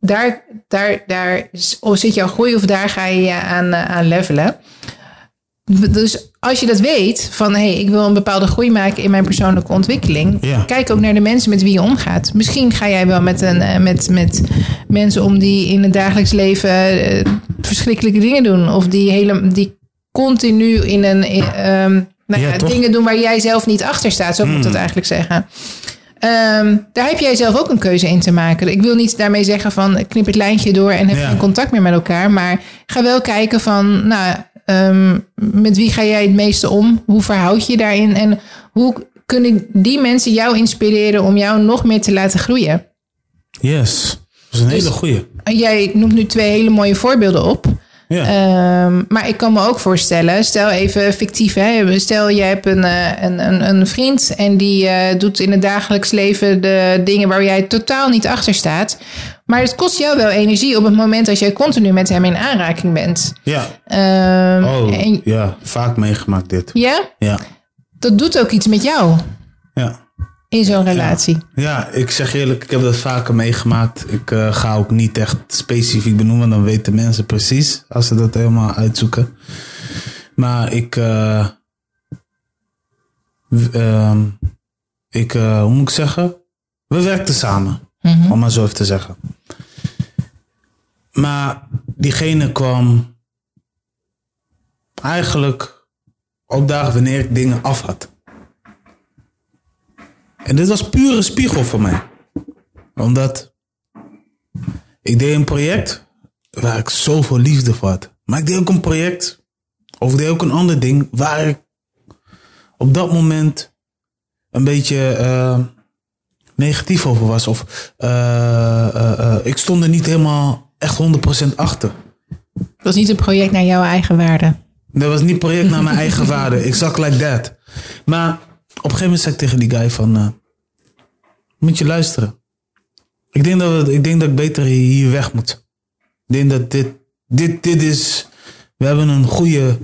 daar, daar, daar of zit jouw groei of daar ga je je aan, eh, aan levelen. Dus als je dat weet, van hé, hey, ik wil een bepaalde groei maken in mijn persoonlijke ontwikkeling. Ja. Kijk ook naar de mensen met wie je omgaat. Misschien ga jij wel met, een, eh, met, met mensen om die in het dagelijks leven eh, verschrikkelijke dingen doen. Of die, hele, die continu in een. in, ehm, nou Ja, dingen doen waar jij zelf niet achter staat. Zo moet ik dat eigenlijk zeggen. Ehm, daar heb jij zelf ook een keuze in te maken. Ik wil niet daarmee zeggen van knip het lijntje door en heb geen contact meer met elkaar. Maar ga wel kijken van, nou, ehm, met wie ga jij het meeste om? Hoe verhoud je je daarin? En hoe kunnen die mensen jou inspireren om jou nog meer te laten groeien? Yes. Dat is een Dus- hele goeie. En Jij noemt nu twee hele mooie voorbeelden op. Ja. Ehm, maar ik kan me ook voorstellen, stel even fictief, hè? stel je hebt een, eh, een, een, een vriend en die eh, doet in het dagelijks leven de dingen waar jij totaal niet achter staat. Maar het kost jou wel energie op het moment dat jij continu met hem in aanraking bent. ja. Ehm, Oh, en, ja. Vaak meegemaakt dit. ja, Ja. dat doet ook iets met jou Ja. In zo'n relatie. Ja, ik zeg eerlijk, ik heb dat vaker meegemaakt. Ik eh, ga ook niet echt specifiek benoemen, dan weten mensen precies als ze dat helemaal uitzoeken. Maar ik, eh, ehm, ik eh, hoe moet ik zeggen? We werkten samen, om maar zo even te zeggen. Maar diegene kwam eigenlijk op dagen wanneer ik dingen af had. En dit was pure spiegel voor mij. Omdat ik deed een project waar ik zoveel liefde voor had. Maar ik deed ook een project, of ik deed ook een ander ding, waar ik op dat moment een beetje eh, negatief over was. Of eh, eh, ik stond er niet helemaal echt 100% achter. Het was niet een project naar jouw eigen waarde. Dat was niet project naar mijn eigen waarde. Ik zag like that. Maar op een gegeven moment zei ik tegen die guy van... eh, moet je luisteren. Ik denk, dat ik denk dat ik beter hier weg moet. Ik denk dat dit... Dit, dit is... We hebben een goede...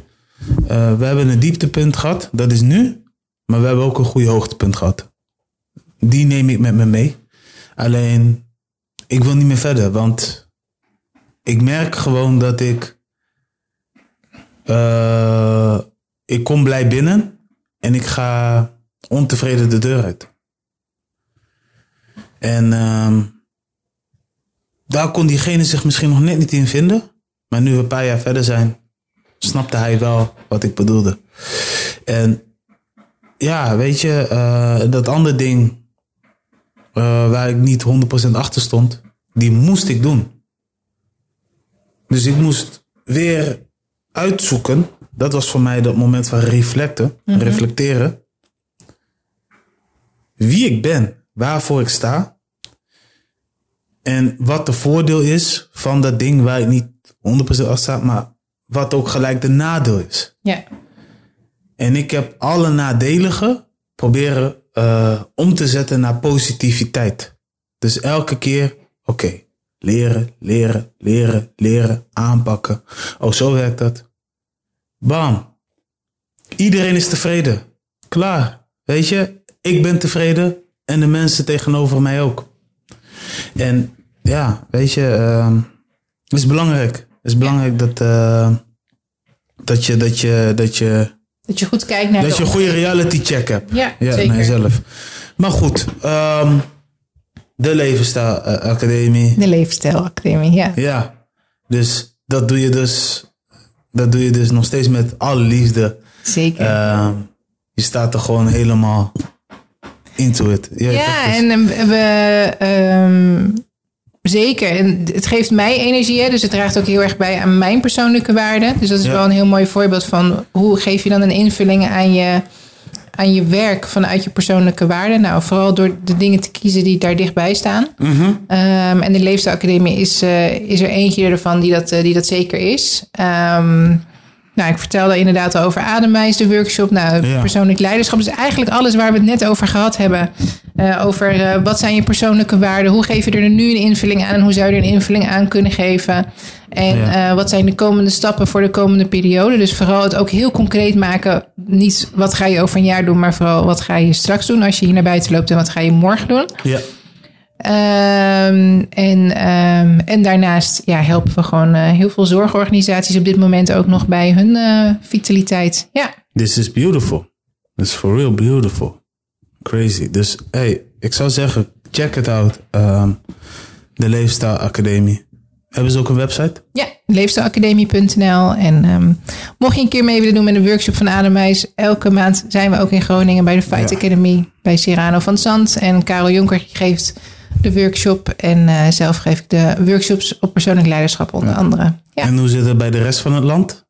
eh, we hebben een dieptepunt gehad. Dat is nu. Maar we hebben ook een goede hoogtepunt gehad. Die neem ik met me mee. Alleen... Ik wil niet meer verder. Want... Ik merk gewoon dat ik... Eh, ik kom blij binnen en ik ga ontevreden de deur uit. En ehm, daar kon diegene zich misschien nog net niet in vinden. Maar nu we een paar jaar verder zijn, snapte hij wel wat ik bedoelde. En ja, weet je, eh, dat andere ding eh, waar ik niet 100% achter stond, die moest ik doen. Dus ik moest weer uitzoeken. Dat was voor mij dat moment van reflecten, reflecteren. Wie ik ben, waarvoor ik sta. En wat de voordeel is van dat ding waar ik niet 100% achter sta, maar wat ook gelijk de nadeel is. Ja. En ik heb alle nadelige proberen eh, om te zetten naar positiviteit. Dus elke keer, oké, leren, leren, leren, leren, aanpakken. Oh, zo werkt dat. Bam. Iedereen is tevreden. Klaar. Weet je, ik ben tevreden en de mensen tegenover mij ook. En ja, weet je, ehm, het is belangrijk. Het is belangrijk dat, eh, dat je, dat je, dat je Dat je goed kijkt naar dat je een goede reality check hebt. Ja, ja zeker. naar jezelf. Maar goed, ehm, de Levensstijl eh, Academie. De Leefstijlacademie, ja. Ja, dus dat doe je dus, dat doe je dus nog steeds met alle liefde. Zeker. Ehm, je staat er gewoon helemaal into it. Ja, en ehm, we. ehm, zeker. En het geeft mij energie, hè, dus het draagt ook heel erg bij aan mijn persoonlijke waarde. Dus dat is Ja. wel een heel mooi voorbeeld van hoe geef je dan een invulling aan je, aan je werk vanuit je persoonlijke waarde. Nou, vooral door de dingen te kiezen die daar dichtbij staan. Mhm. Ehm, en de Leefstijlacademie is, eh, is er eentje ervan die dat, eh, die dat zeker is. Ehm, nou, ik vertelde inderdaad over ademwijs, de workshop. Nou, Ja. persoonlijk leiderschap. Dus eigenlijk alles waar we het net over gehad hebben. Eh, over eh, wat zijn je persoonlijke waarden? Hoe geef je er nu een invulling aan? En hoe zou je er een invulling aan kunnen geven? En Ja. eh, wat zijn de komende stappen voor de komende periode? Dus vooral het ook heel concreet maken. Niet wat ga je over een jaar doen, maar vooral wat ga je straks doen als je hier naar buiten loopt en wat ga je morgen doen. Ja. Ehm, en, ehm, en daarnaast ja, helpen we gewoon eh, heel veel zorgorganisaties op dit moment ook nog bij hun eh, vitaliteit. Ja, This is beautiful. This is for real beautiful. Crazy. Dus hey, ik zou zeggen, check it out. Ehm, de Leefstijl Academie. Hebben ze ook een website? ja leefstijlacademie.nl. En mocht je een keer mee willen doen met een workshop van Ademwijs, elke maand zijn we ook in Groningen bij de Fight Ja. Academy bij Cyrano van Zand. En Karel Jonker geeft de workshop en eh, zelf geef ik de workshops op persoonlijk leiderschap onder andere. Ja. En hoe zit het bij de rest van het land?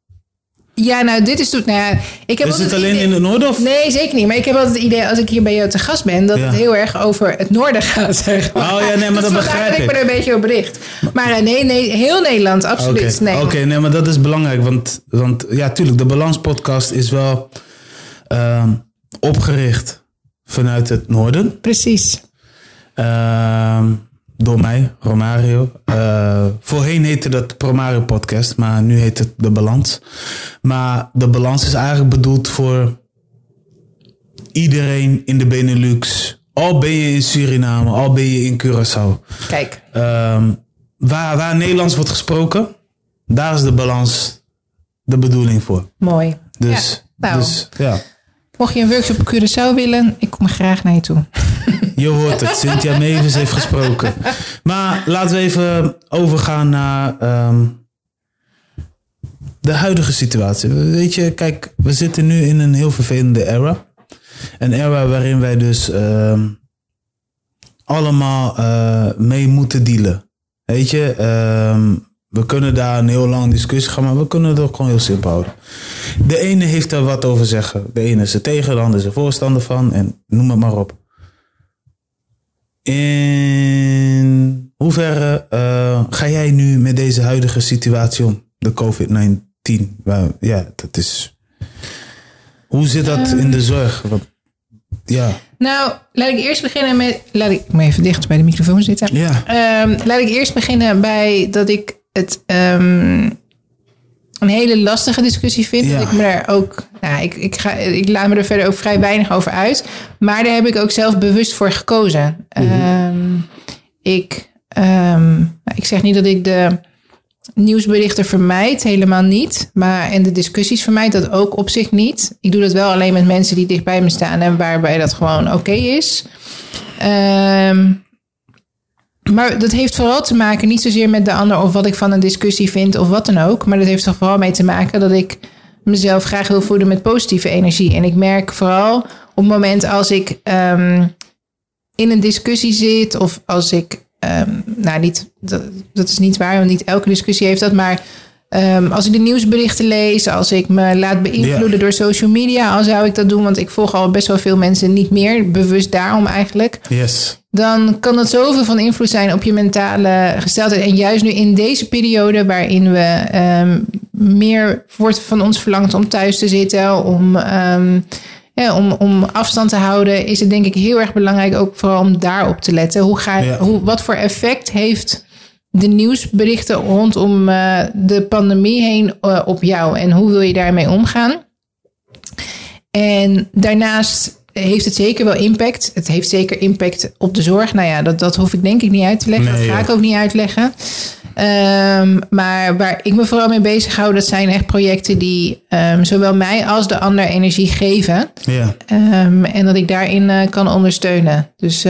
ja, nou dit is toen, nou ja, ik heb Is het alleen idee- in het noorden? Of? Nee, zeker niet. Maar ik heb altijd het idee als ik hier bij jou te gast ben, dat Ja. het heel erg over het noorden gaat. Zeg maar. Oh ja, nee, maar dat Dus vandaar begrijp ik. ik. ben er een beetje op bericht. Maar eh, nee, nee, heel Nederland, Oké, absoluut. Nee. Oké, nee, maar dat is belangrijk. Want, want ja, tuurlijk, de Balans podcast is wel ehm, opgericht vanuit het noorden. Precies. Ehm, door mij, Romario. Eh, voorheen heette dat Promario Podcast, maar nu heet het De Balans. Maar De Balans is eigenlijk bedoeld voor iedereen in de Benelux. Al ben je in Suriname, al ben je in Curaçao. Kijk, Ehm, waar, waar Nederlands wordt gesproken, daar is de balans de bedoeling voor. mooi. Dus Ja, nou. dus, ja. Mocht je een workshop op Curaçao willen, ik kom graag naar je toe. Je hoort het, Cynthia Mevers heeft gesproken. Maar laten we even overgaan naar ehm, de huidige situatie. Weet je, kijk, we zitten nu in een heel vervelende era. Een era waarin wij dus ehm, allemaal eh, mee moeten dealen. Weet je, ehm, we kunnen daar een heel lange discussie gaan, maar we kunnen het ook gewoon heel simpel houden. De ene heeft er wat over zeggen. De ene is er tegen, de ander is er voorstander van en noem het maar op. In hoeverre eh, ga jij nu met deze huidige situatie om? De COVID-19. Waar- Ja, dat is. Hoe zit dat in de zorg? Want, ja. Nou, laat ik eerst beginnen met. Laat ik, moet even dicht bij de microfoon zitten. Ja. Ehm, laat ik eerst beginnen bij dat ik het ehm, een hele lastige discussie vind. Ja. Dat ik me daar ook. Nou, ik, ik, ga, ik laat me er verder ook vrij weinig over uit. Maar daar heb ik ook zelf bewust voor gekozen. Ehm, ik, ehm, nou, ik zeg niet dat ik de nieuwsberichten vermijd, helemaal niet. Maar en de discussies vermijd dat ook op zich niet. Ik doe dat wel alleen met mensen die dicht bij me staan en waarbij dat gewoon oké is. Ehm, maar dat heeft vooral te maken niet zozeer met de ander of wat ik van een discussie vind of wat dan ook. Maar dat heeft er vooral mee te maken dat ik mezelf graag wil voeden met positieve energie. En ik merk vooral op het moment als ik ehm, in een discussie zit of als ik, ehm, nou niet, dat, dat is niet waar, want niet elke discussie heeft dat, maar ehm, als ik de nieuwsberichten lees, als ik me laat beïnvloeden door social media, al zou ik dat doen, want ik volg al best wel veel mensen niet meer, bewust daarom eigenlijk Yes. dan kan dat zoveel van invloed zijn op je mentale gesteldheid. En juist nu in deze periode waarin we ehm, meer wordt van ons verlangd om thuis te zitten, om, ehm, ja, om, om afstand te houden, is het denk ik heel erg belangrijk ook vooral om daarop te letten. Hoe ga, Ja. hoe, wat voor effect heeft de nieuwsberichten rondom eh, de pandemie heen eh, op jou en hoe wil je daarmee omgaan? En daarnaast heeft het zeker wel impact. Het heeft zeker impact op de zorg. Nou ja, dat, dat hoef ik denk ik niet uit te leggen. Nee, dat ga ik ook niet uitleggen. Ehm, maar waar ik me vooral mee bezig hou, dat zijn echt projecten die ehm, zowel mij als de ander energie geven. Ja. Ehm, en dat ik daarin eh, kan ondersteunen. Dus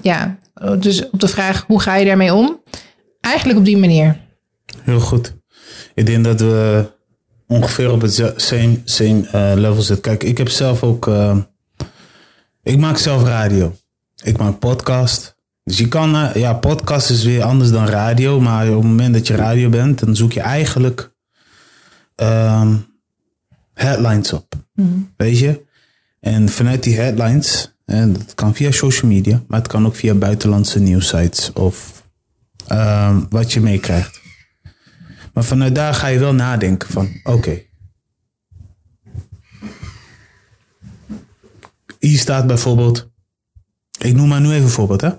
ja, dus op de vraag hoe ga je daarmee om? Eigenlijk op die manier. Heel goed. Ik denk dat we ongeveer op het same, same eh, level zitten. Kijk, ik heb zelf ook... eh, ik maak zelf radio. Ik maak podcast. Dus je kan... eh, ja, podcast is weer anders dan radio. Maar op het moment dat je radio bent... dan zoek je eigenlijk... ehm, headlines op. Weet je? En vanuit die headlines... En dat kan via social media... maar het kan ook via buitenlandse nieuwsites... of Ehm, wat je meekrijgt. Maar vanuit daar ga je wel nadenken van, oké. Hier staat bijvoorbeeld, ik noem maar nu even een voorbeeld, hè.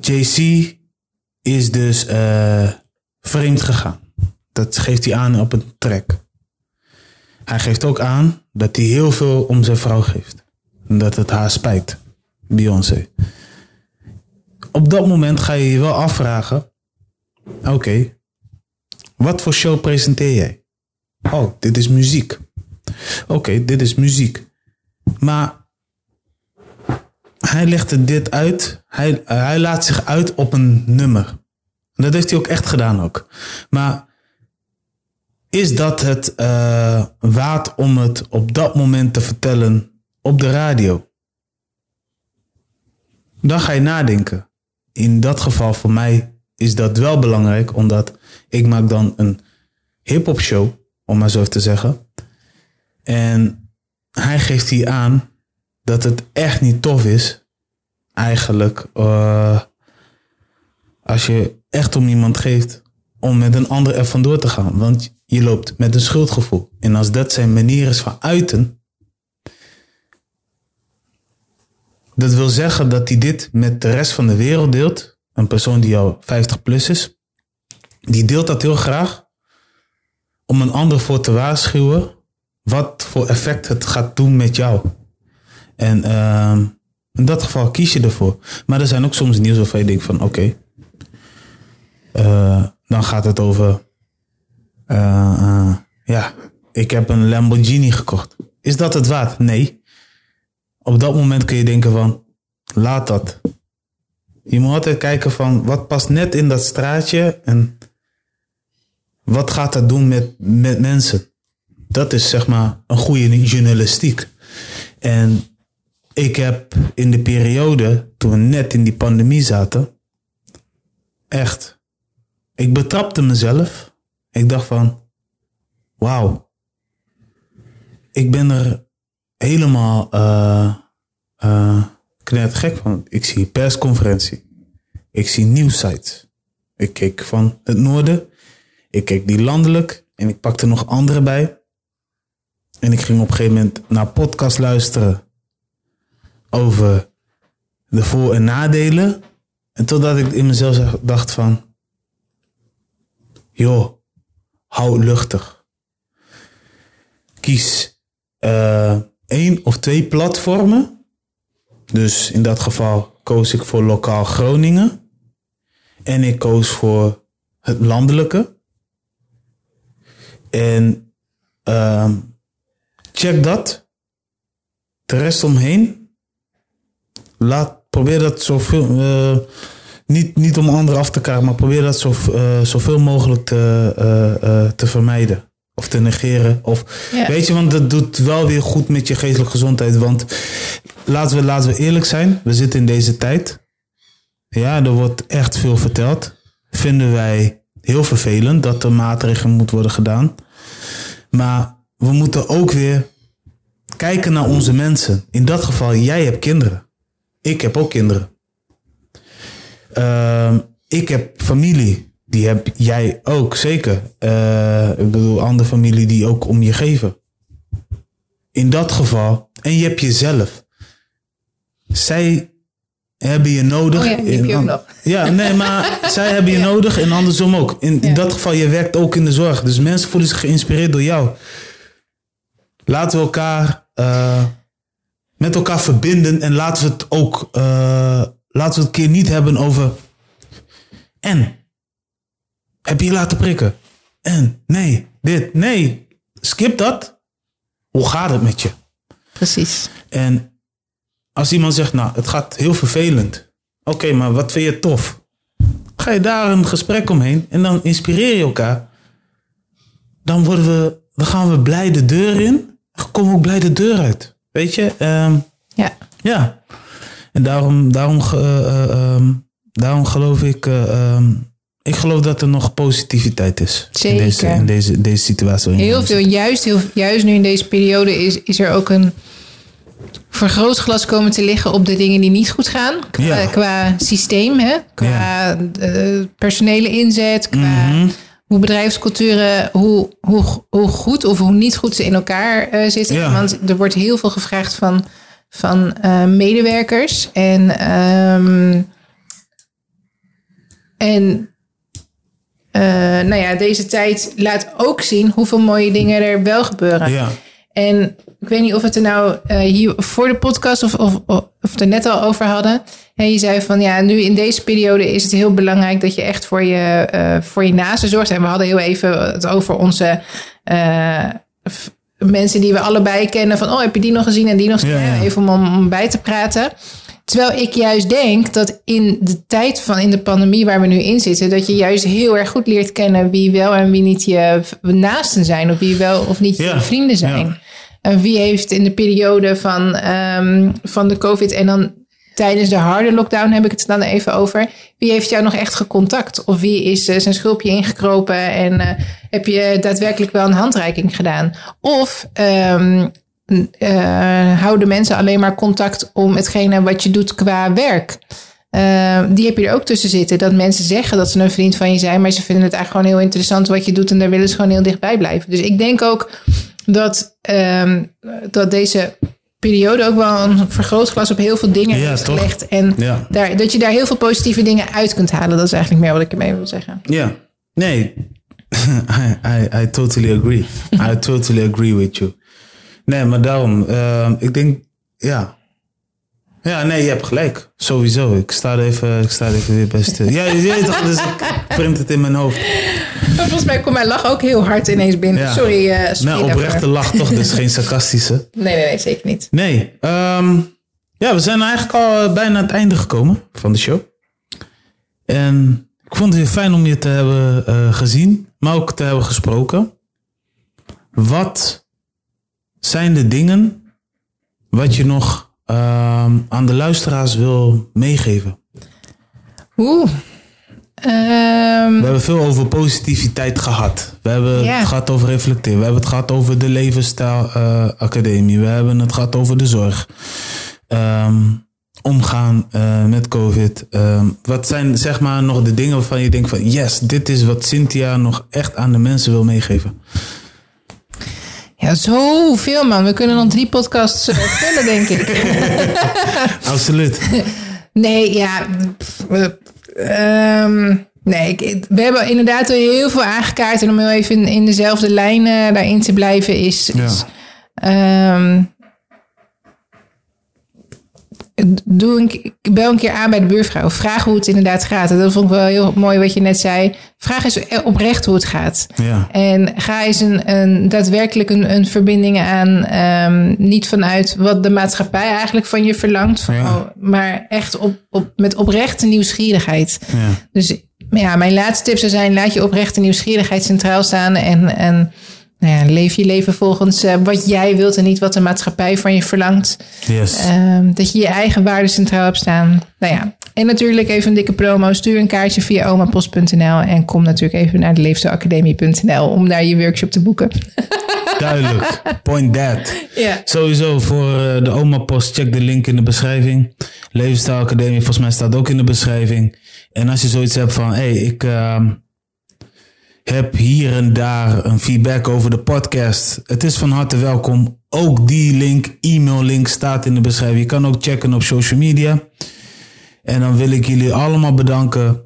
JC is dus uh, vreemd gegaan. Dat geeft hij aan op een track. Hij geeft ook aan dat hij heel veel om zijn vrouw geeft. En dat het haar spijt, Beyoncé. Op dat moment ga je je wel afvragen. Oké, wat voor show presenteer jij? Oh, dit is muziek. Oké, dit is muziek. Maar hij legde dit uit. Hij, hij laat zich uit op een nummer. Dat heeft hij ook echt gedaan ook. Maar is dat het uh, waard om het op dat moment te vertellen op de radio? Dan ga je nadenken. In dat geval voor mij is dat wel belangrijk, omdat ik maak dan een hip-hop show, om maar zo te zeggen. En hij geeft hier aan dat het echt niet tof is, eigenlijk, uh, als je echt om iemand geeft, om met een ander er vandoor te gaan. Want je loopt met een schuldgevoel. En als dat zijn manier is van uiten, dat wil zeggen dat hij dit met de rest van de wereld deelt. Een persoon die al 50 plus is, die deelt dat heel graag om een ander voor te waarschuwen wat voor effect het gaat doen met jou. En uh, in dat geval kies je ervoor. Maar er zijn ook soms nieuws waarvan je denkt van oké, uh, dan gaat het over, uh, ja, ik heb een Lamborghini gekocht. Is dat het waard? Nee. Op dat moment kun je denken van, laat dat. Je moet altijd kijken van, wat past net in dat straatje en wat gaat dat doen met, met mensen? Dat is zeg maar een goede journalistiek. En ik heb in de periode, toen we net in die pandemie zaten, echt ik betrapte mezelf. Ik dacht van, wauw. Ik ben er helemaal uh, uh, gek van. Ik zie persconferentie. Ik zie nieuwsites. Ik keek van het noorden. Ik keek die landelijk. En ik pakte nog andere bij. En ik ging op een gegeven moment naar podcast luisteren. Over de voor- en nadelen. En totdat ik in mezelf dacht van joh, hou luchtig. Kies uh, één of twee platformen. Dus in dat geval koos ik voor lokaal Groningen. En ik koos voor het landelijke. En uh, check dat. De rest omheen. Laat, probeer dat zoveel. Uh, niet, niet om anderen af te krijgen, maar probeer dat zo, uh, zoveel mogelijk te, uh, te vermijden. Of te negeren. Of, ja. Weet je, want dat doet wel weer goed met je geestelijke gezondheid. Want laten we, laten we eerlijk zijn, we zitten in deze tijd. Ja, er wordt echt veel verteld. Vinden wij heel vervelend dat er maatregelen moeten worden gedaan. Maar we moeten ook weer kijken naar onze mensen. In dat geval, jij hebt kinderen. Ik heb ook kinderen. Uh, ik heb familie. Die heb jij ook, zeker. Uh, ik bedoel, andere familie die ook om je geven. In dat geval. En je hebt jezelf. Zij hebben je nodig. Oh ja, die heb je ook nog. Ja, nee, maar zij hebben je ja. nodig en andersom ook. In, in ja. dat geval, je werkt ook in de zorg. Dus mensen voelen zich geïnspireerd door jou. Laten we elkaar uh, met elkaar verbinden en laten we het ook uh, laten we het keer niet hebben over. En. Heb je je laten prikken? En. Nee. Dit. Nee. Skip dat. Hoe gaat het met je? Precies. En als iemand zegt, nou, het gaat heel vervelend. Oké, okay, maar wat vind je tof? Ga je daar een gesprek omheen en dan inspireer je elkaar. Dan worden we, dan gaan we blij de deur in. Dan komen we ook blij de deur uit. Weet je? Um, ja. Ja. En daarom, daarom, uh, um, daarom geloof ik. Uh, um, ik geloof dat er nog positiviteit is. Zeker. In deze, in deze, deze situatie. Heel veel. Juist, heel, juist nu in deze periode is, is er ook een vergrootglas komen te liggen op de dingen die niet goed gaan. Qua, ja. qua systeem, hè? qua ja. uh, personele inzet, qua mm -hmm. hoe bedrijfsculturen, hoe, hoe, hoe goed of hoe niet goed ze in elkaar uh, zitten. Ja. Want er wordt heel veel gevraagd van van eh, medewerkers. En, ehm, en eh, nou ja, deze tijd laat ook zien hoeveel mooie dingen er wel gebeuren. Ja. En ik weet niet of we het er nou eh, hier voor de podcast of, of, of het er net al over hadden. En je zei van ja, nu in deze periode is het heel belangrijk dat je echt voor je, uh, voor je naasten zorgt. En we hadden heel even het over onze uh, mensen die we allebei kennen. Van oh, heb je die nog gezien en die nog gezien? Ja, ja. Even om, om bij te praten. Terwijl ik juist denk dat in de tijd van in de pandemie waar we nu in zitten, dat je juist heel erg goed leert kennen wie wel en wie niet je naasten zijn, of wie wel of niet ja. je vrienden zijn. Ja. En wie heeft in de periode van, um, van de COVID en dan tijdens de harde lockdown heb ik het dan even over. Wie heeft jou nog echt gecontact? Of wie is uh, zijn schulpje ingekropen en uh, heb je daadwerkelijk wel een handreiking gedaan? Of um, uh, houden mensen alleen maar contact om hetgene wat je doet qua werk? Uh, die heb je er ook tussen zitten. Dat mensen zeggen dat ze een vriend van je zijn, maar ze vinden het eigenlijk gewoon heel interessant wat je doet en daar willen ze gewoon heel dichtbij blijven. Dus ik denk ook dat, um, dat deze periode ook wel een vergrootglas op heel veel dingen ja, heeft gelegd. En ja. daar, dat je daar heel veel positieve dingen uit kunt halen. Dat is eigenlijk meer wat ik ermee wil zeggen. Ja, nee. I, I, I totally agree. I totally agree with you. Nee, maar daarom, uh, ik denk, ja. Ja, nee, je hebt gelijk. Sowieso. Ik sta er even, ik sta er even weer bij stil. Ja, je weet toch, dus ik print het in mijn hoofd. Volgens mij komt mijn lach ook heel hard ineens binnen. Ja. Sorry, uh, sorry Nee, oprechte lach toch, dus geen sarcastische. Nee, nee, nee, zeker niet. Nee. Um, ja, we zijn eigenlijk al bijna aan het einde gekomen van de show. En ik vond het heel fijn om je te hebben uh, gezien, maar ook te hebben gesproken. Wat zijn de dingen wat je nog uh, aan de luisteraars wil meegeven? Oeh. Um, we hebben veel over positiviteit gehad. We hebben yeah. het gehad over reflecteren. We hebben het gehad over de Levensstijl uh, Academie. We hebben het gehad over de zorg. Um, omgaan uh, met COVID. Um, wat zijn zeg maar nog de dingen waarvan je denkt van... yes, dit is wat Cynthia nog echt aan de mensen wil meegeven? Ja, zoveel man. We kunnen nog drie podcasts uh, vullen, denk ik. Absoluut. Nee, ja. Um, nee, ik, we hebben inderdaad heel veel aangekaart. En om heel even in, in dezelfde lijn uh, daarin te blijven is... Ja. um, doe een, bel een keer aan bij de buurvrouw. Vraag hoe het inderdaad gaat. dat vond ik wel heel mooi wat je net zei. Vraag eens oprecht hoe het gaat. Ja. En ga eens een, een daadwerkelijk een, een verbinding aan. Um, niet vanuit wat de maatschappij eigenlijk van je verlangt. Van, ja. oh, maar echt op, op, met oprechte nieuwsgierigheid. Ja. Dus ja, mijn laatste tip zou zijn: laat je oprechte nieuwsgierigheid centraal staan. En. en nou ja, leef je leven volgens uh, wat jij wilt en niet wat de maatschappij van je verlangt. Yes. Uh, dat je je eigen waarden centraal hebt staan. Nou ja, en natuurlijk even een dikke promo. Stuur een kaartje via omapost.nl en kom natuurlijk even naar de leefstijlacademie.nl om daar je workshop te boeken. Duidelijk. Point that. Ja. Sowieso voor uh, de Oma Post, check de link in de beschrijving. Leefstijlacademie, volgens mij staat ook in de beschrijving. En als je zoiets hebt van, hé, hey, ik heb hier en daar een feedback over de podcast. Het is van harte welkom. Ook die link, e-mail-link staat in de beschrijving. Je kan ook checken op social media. En dan wil ik jullie allemaal bedanken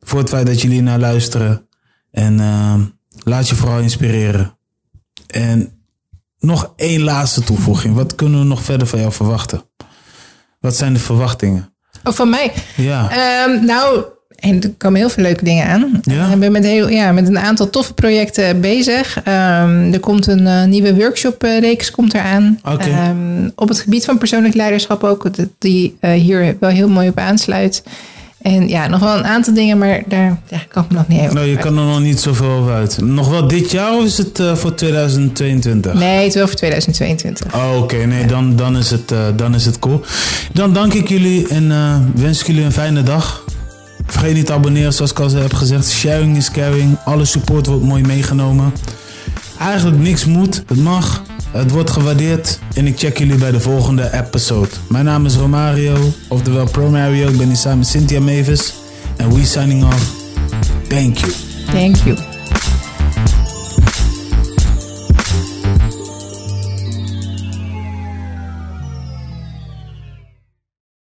voor het feit dat jullie naar luisteren. En uh, laat je vooral inspireren. En nog één laatste toevoeging. Wat kunnen we nog verder van jou verwachten? Wat zijn de verwachtingen? Oh, van mij? Ja. Um, nou, er komen heel veel leuke dingen aan. Ja? Ik ben met, heel, ja, met een aantal toffe projecten bezig. Um, er komt een uh, nieuwe workshop-reeks komt eraan. Okay. Um, op het gebied van persoonlijk leiderschap ook. Die uh, hier wel heel mooi op aansluit. En ja, nog wel een aantal dingen, maar daar ja, kan ik me nog niet over. Nou, je kan er nog niet zoveel over uit. Nog wel dit jaar of is het uh, voor 2022? Nee, het is wel voor 2022. Oh, Oké, okay. nee, dan, dan, is het, uh, dan is het cool. Dan dank ik jullie en uh, wens ik jullie een fijne dag. Vergeet niet te abonneren, zoals ik al heb gezegd. Sharing is caring. Alle support wordt mooi meegenomen. Eigenlijk niks moet, het mag. Het wordt gewaardeerd. En ik check jullie bij de volgende episode. Mijn naam is Romario, oftewel Promario. Ik ben hier samen met Cynthia Mavis. En we signing off. Thank you. Thank you.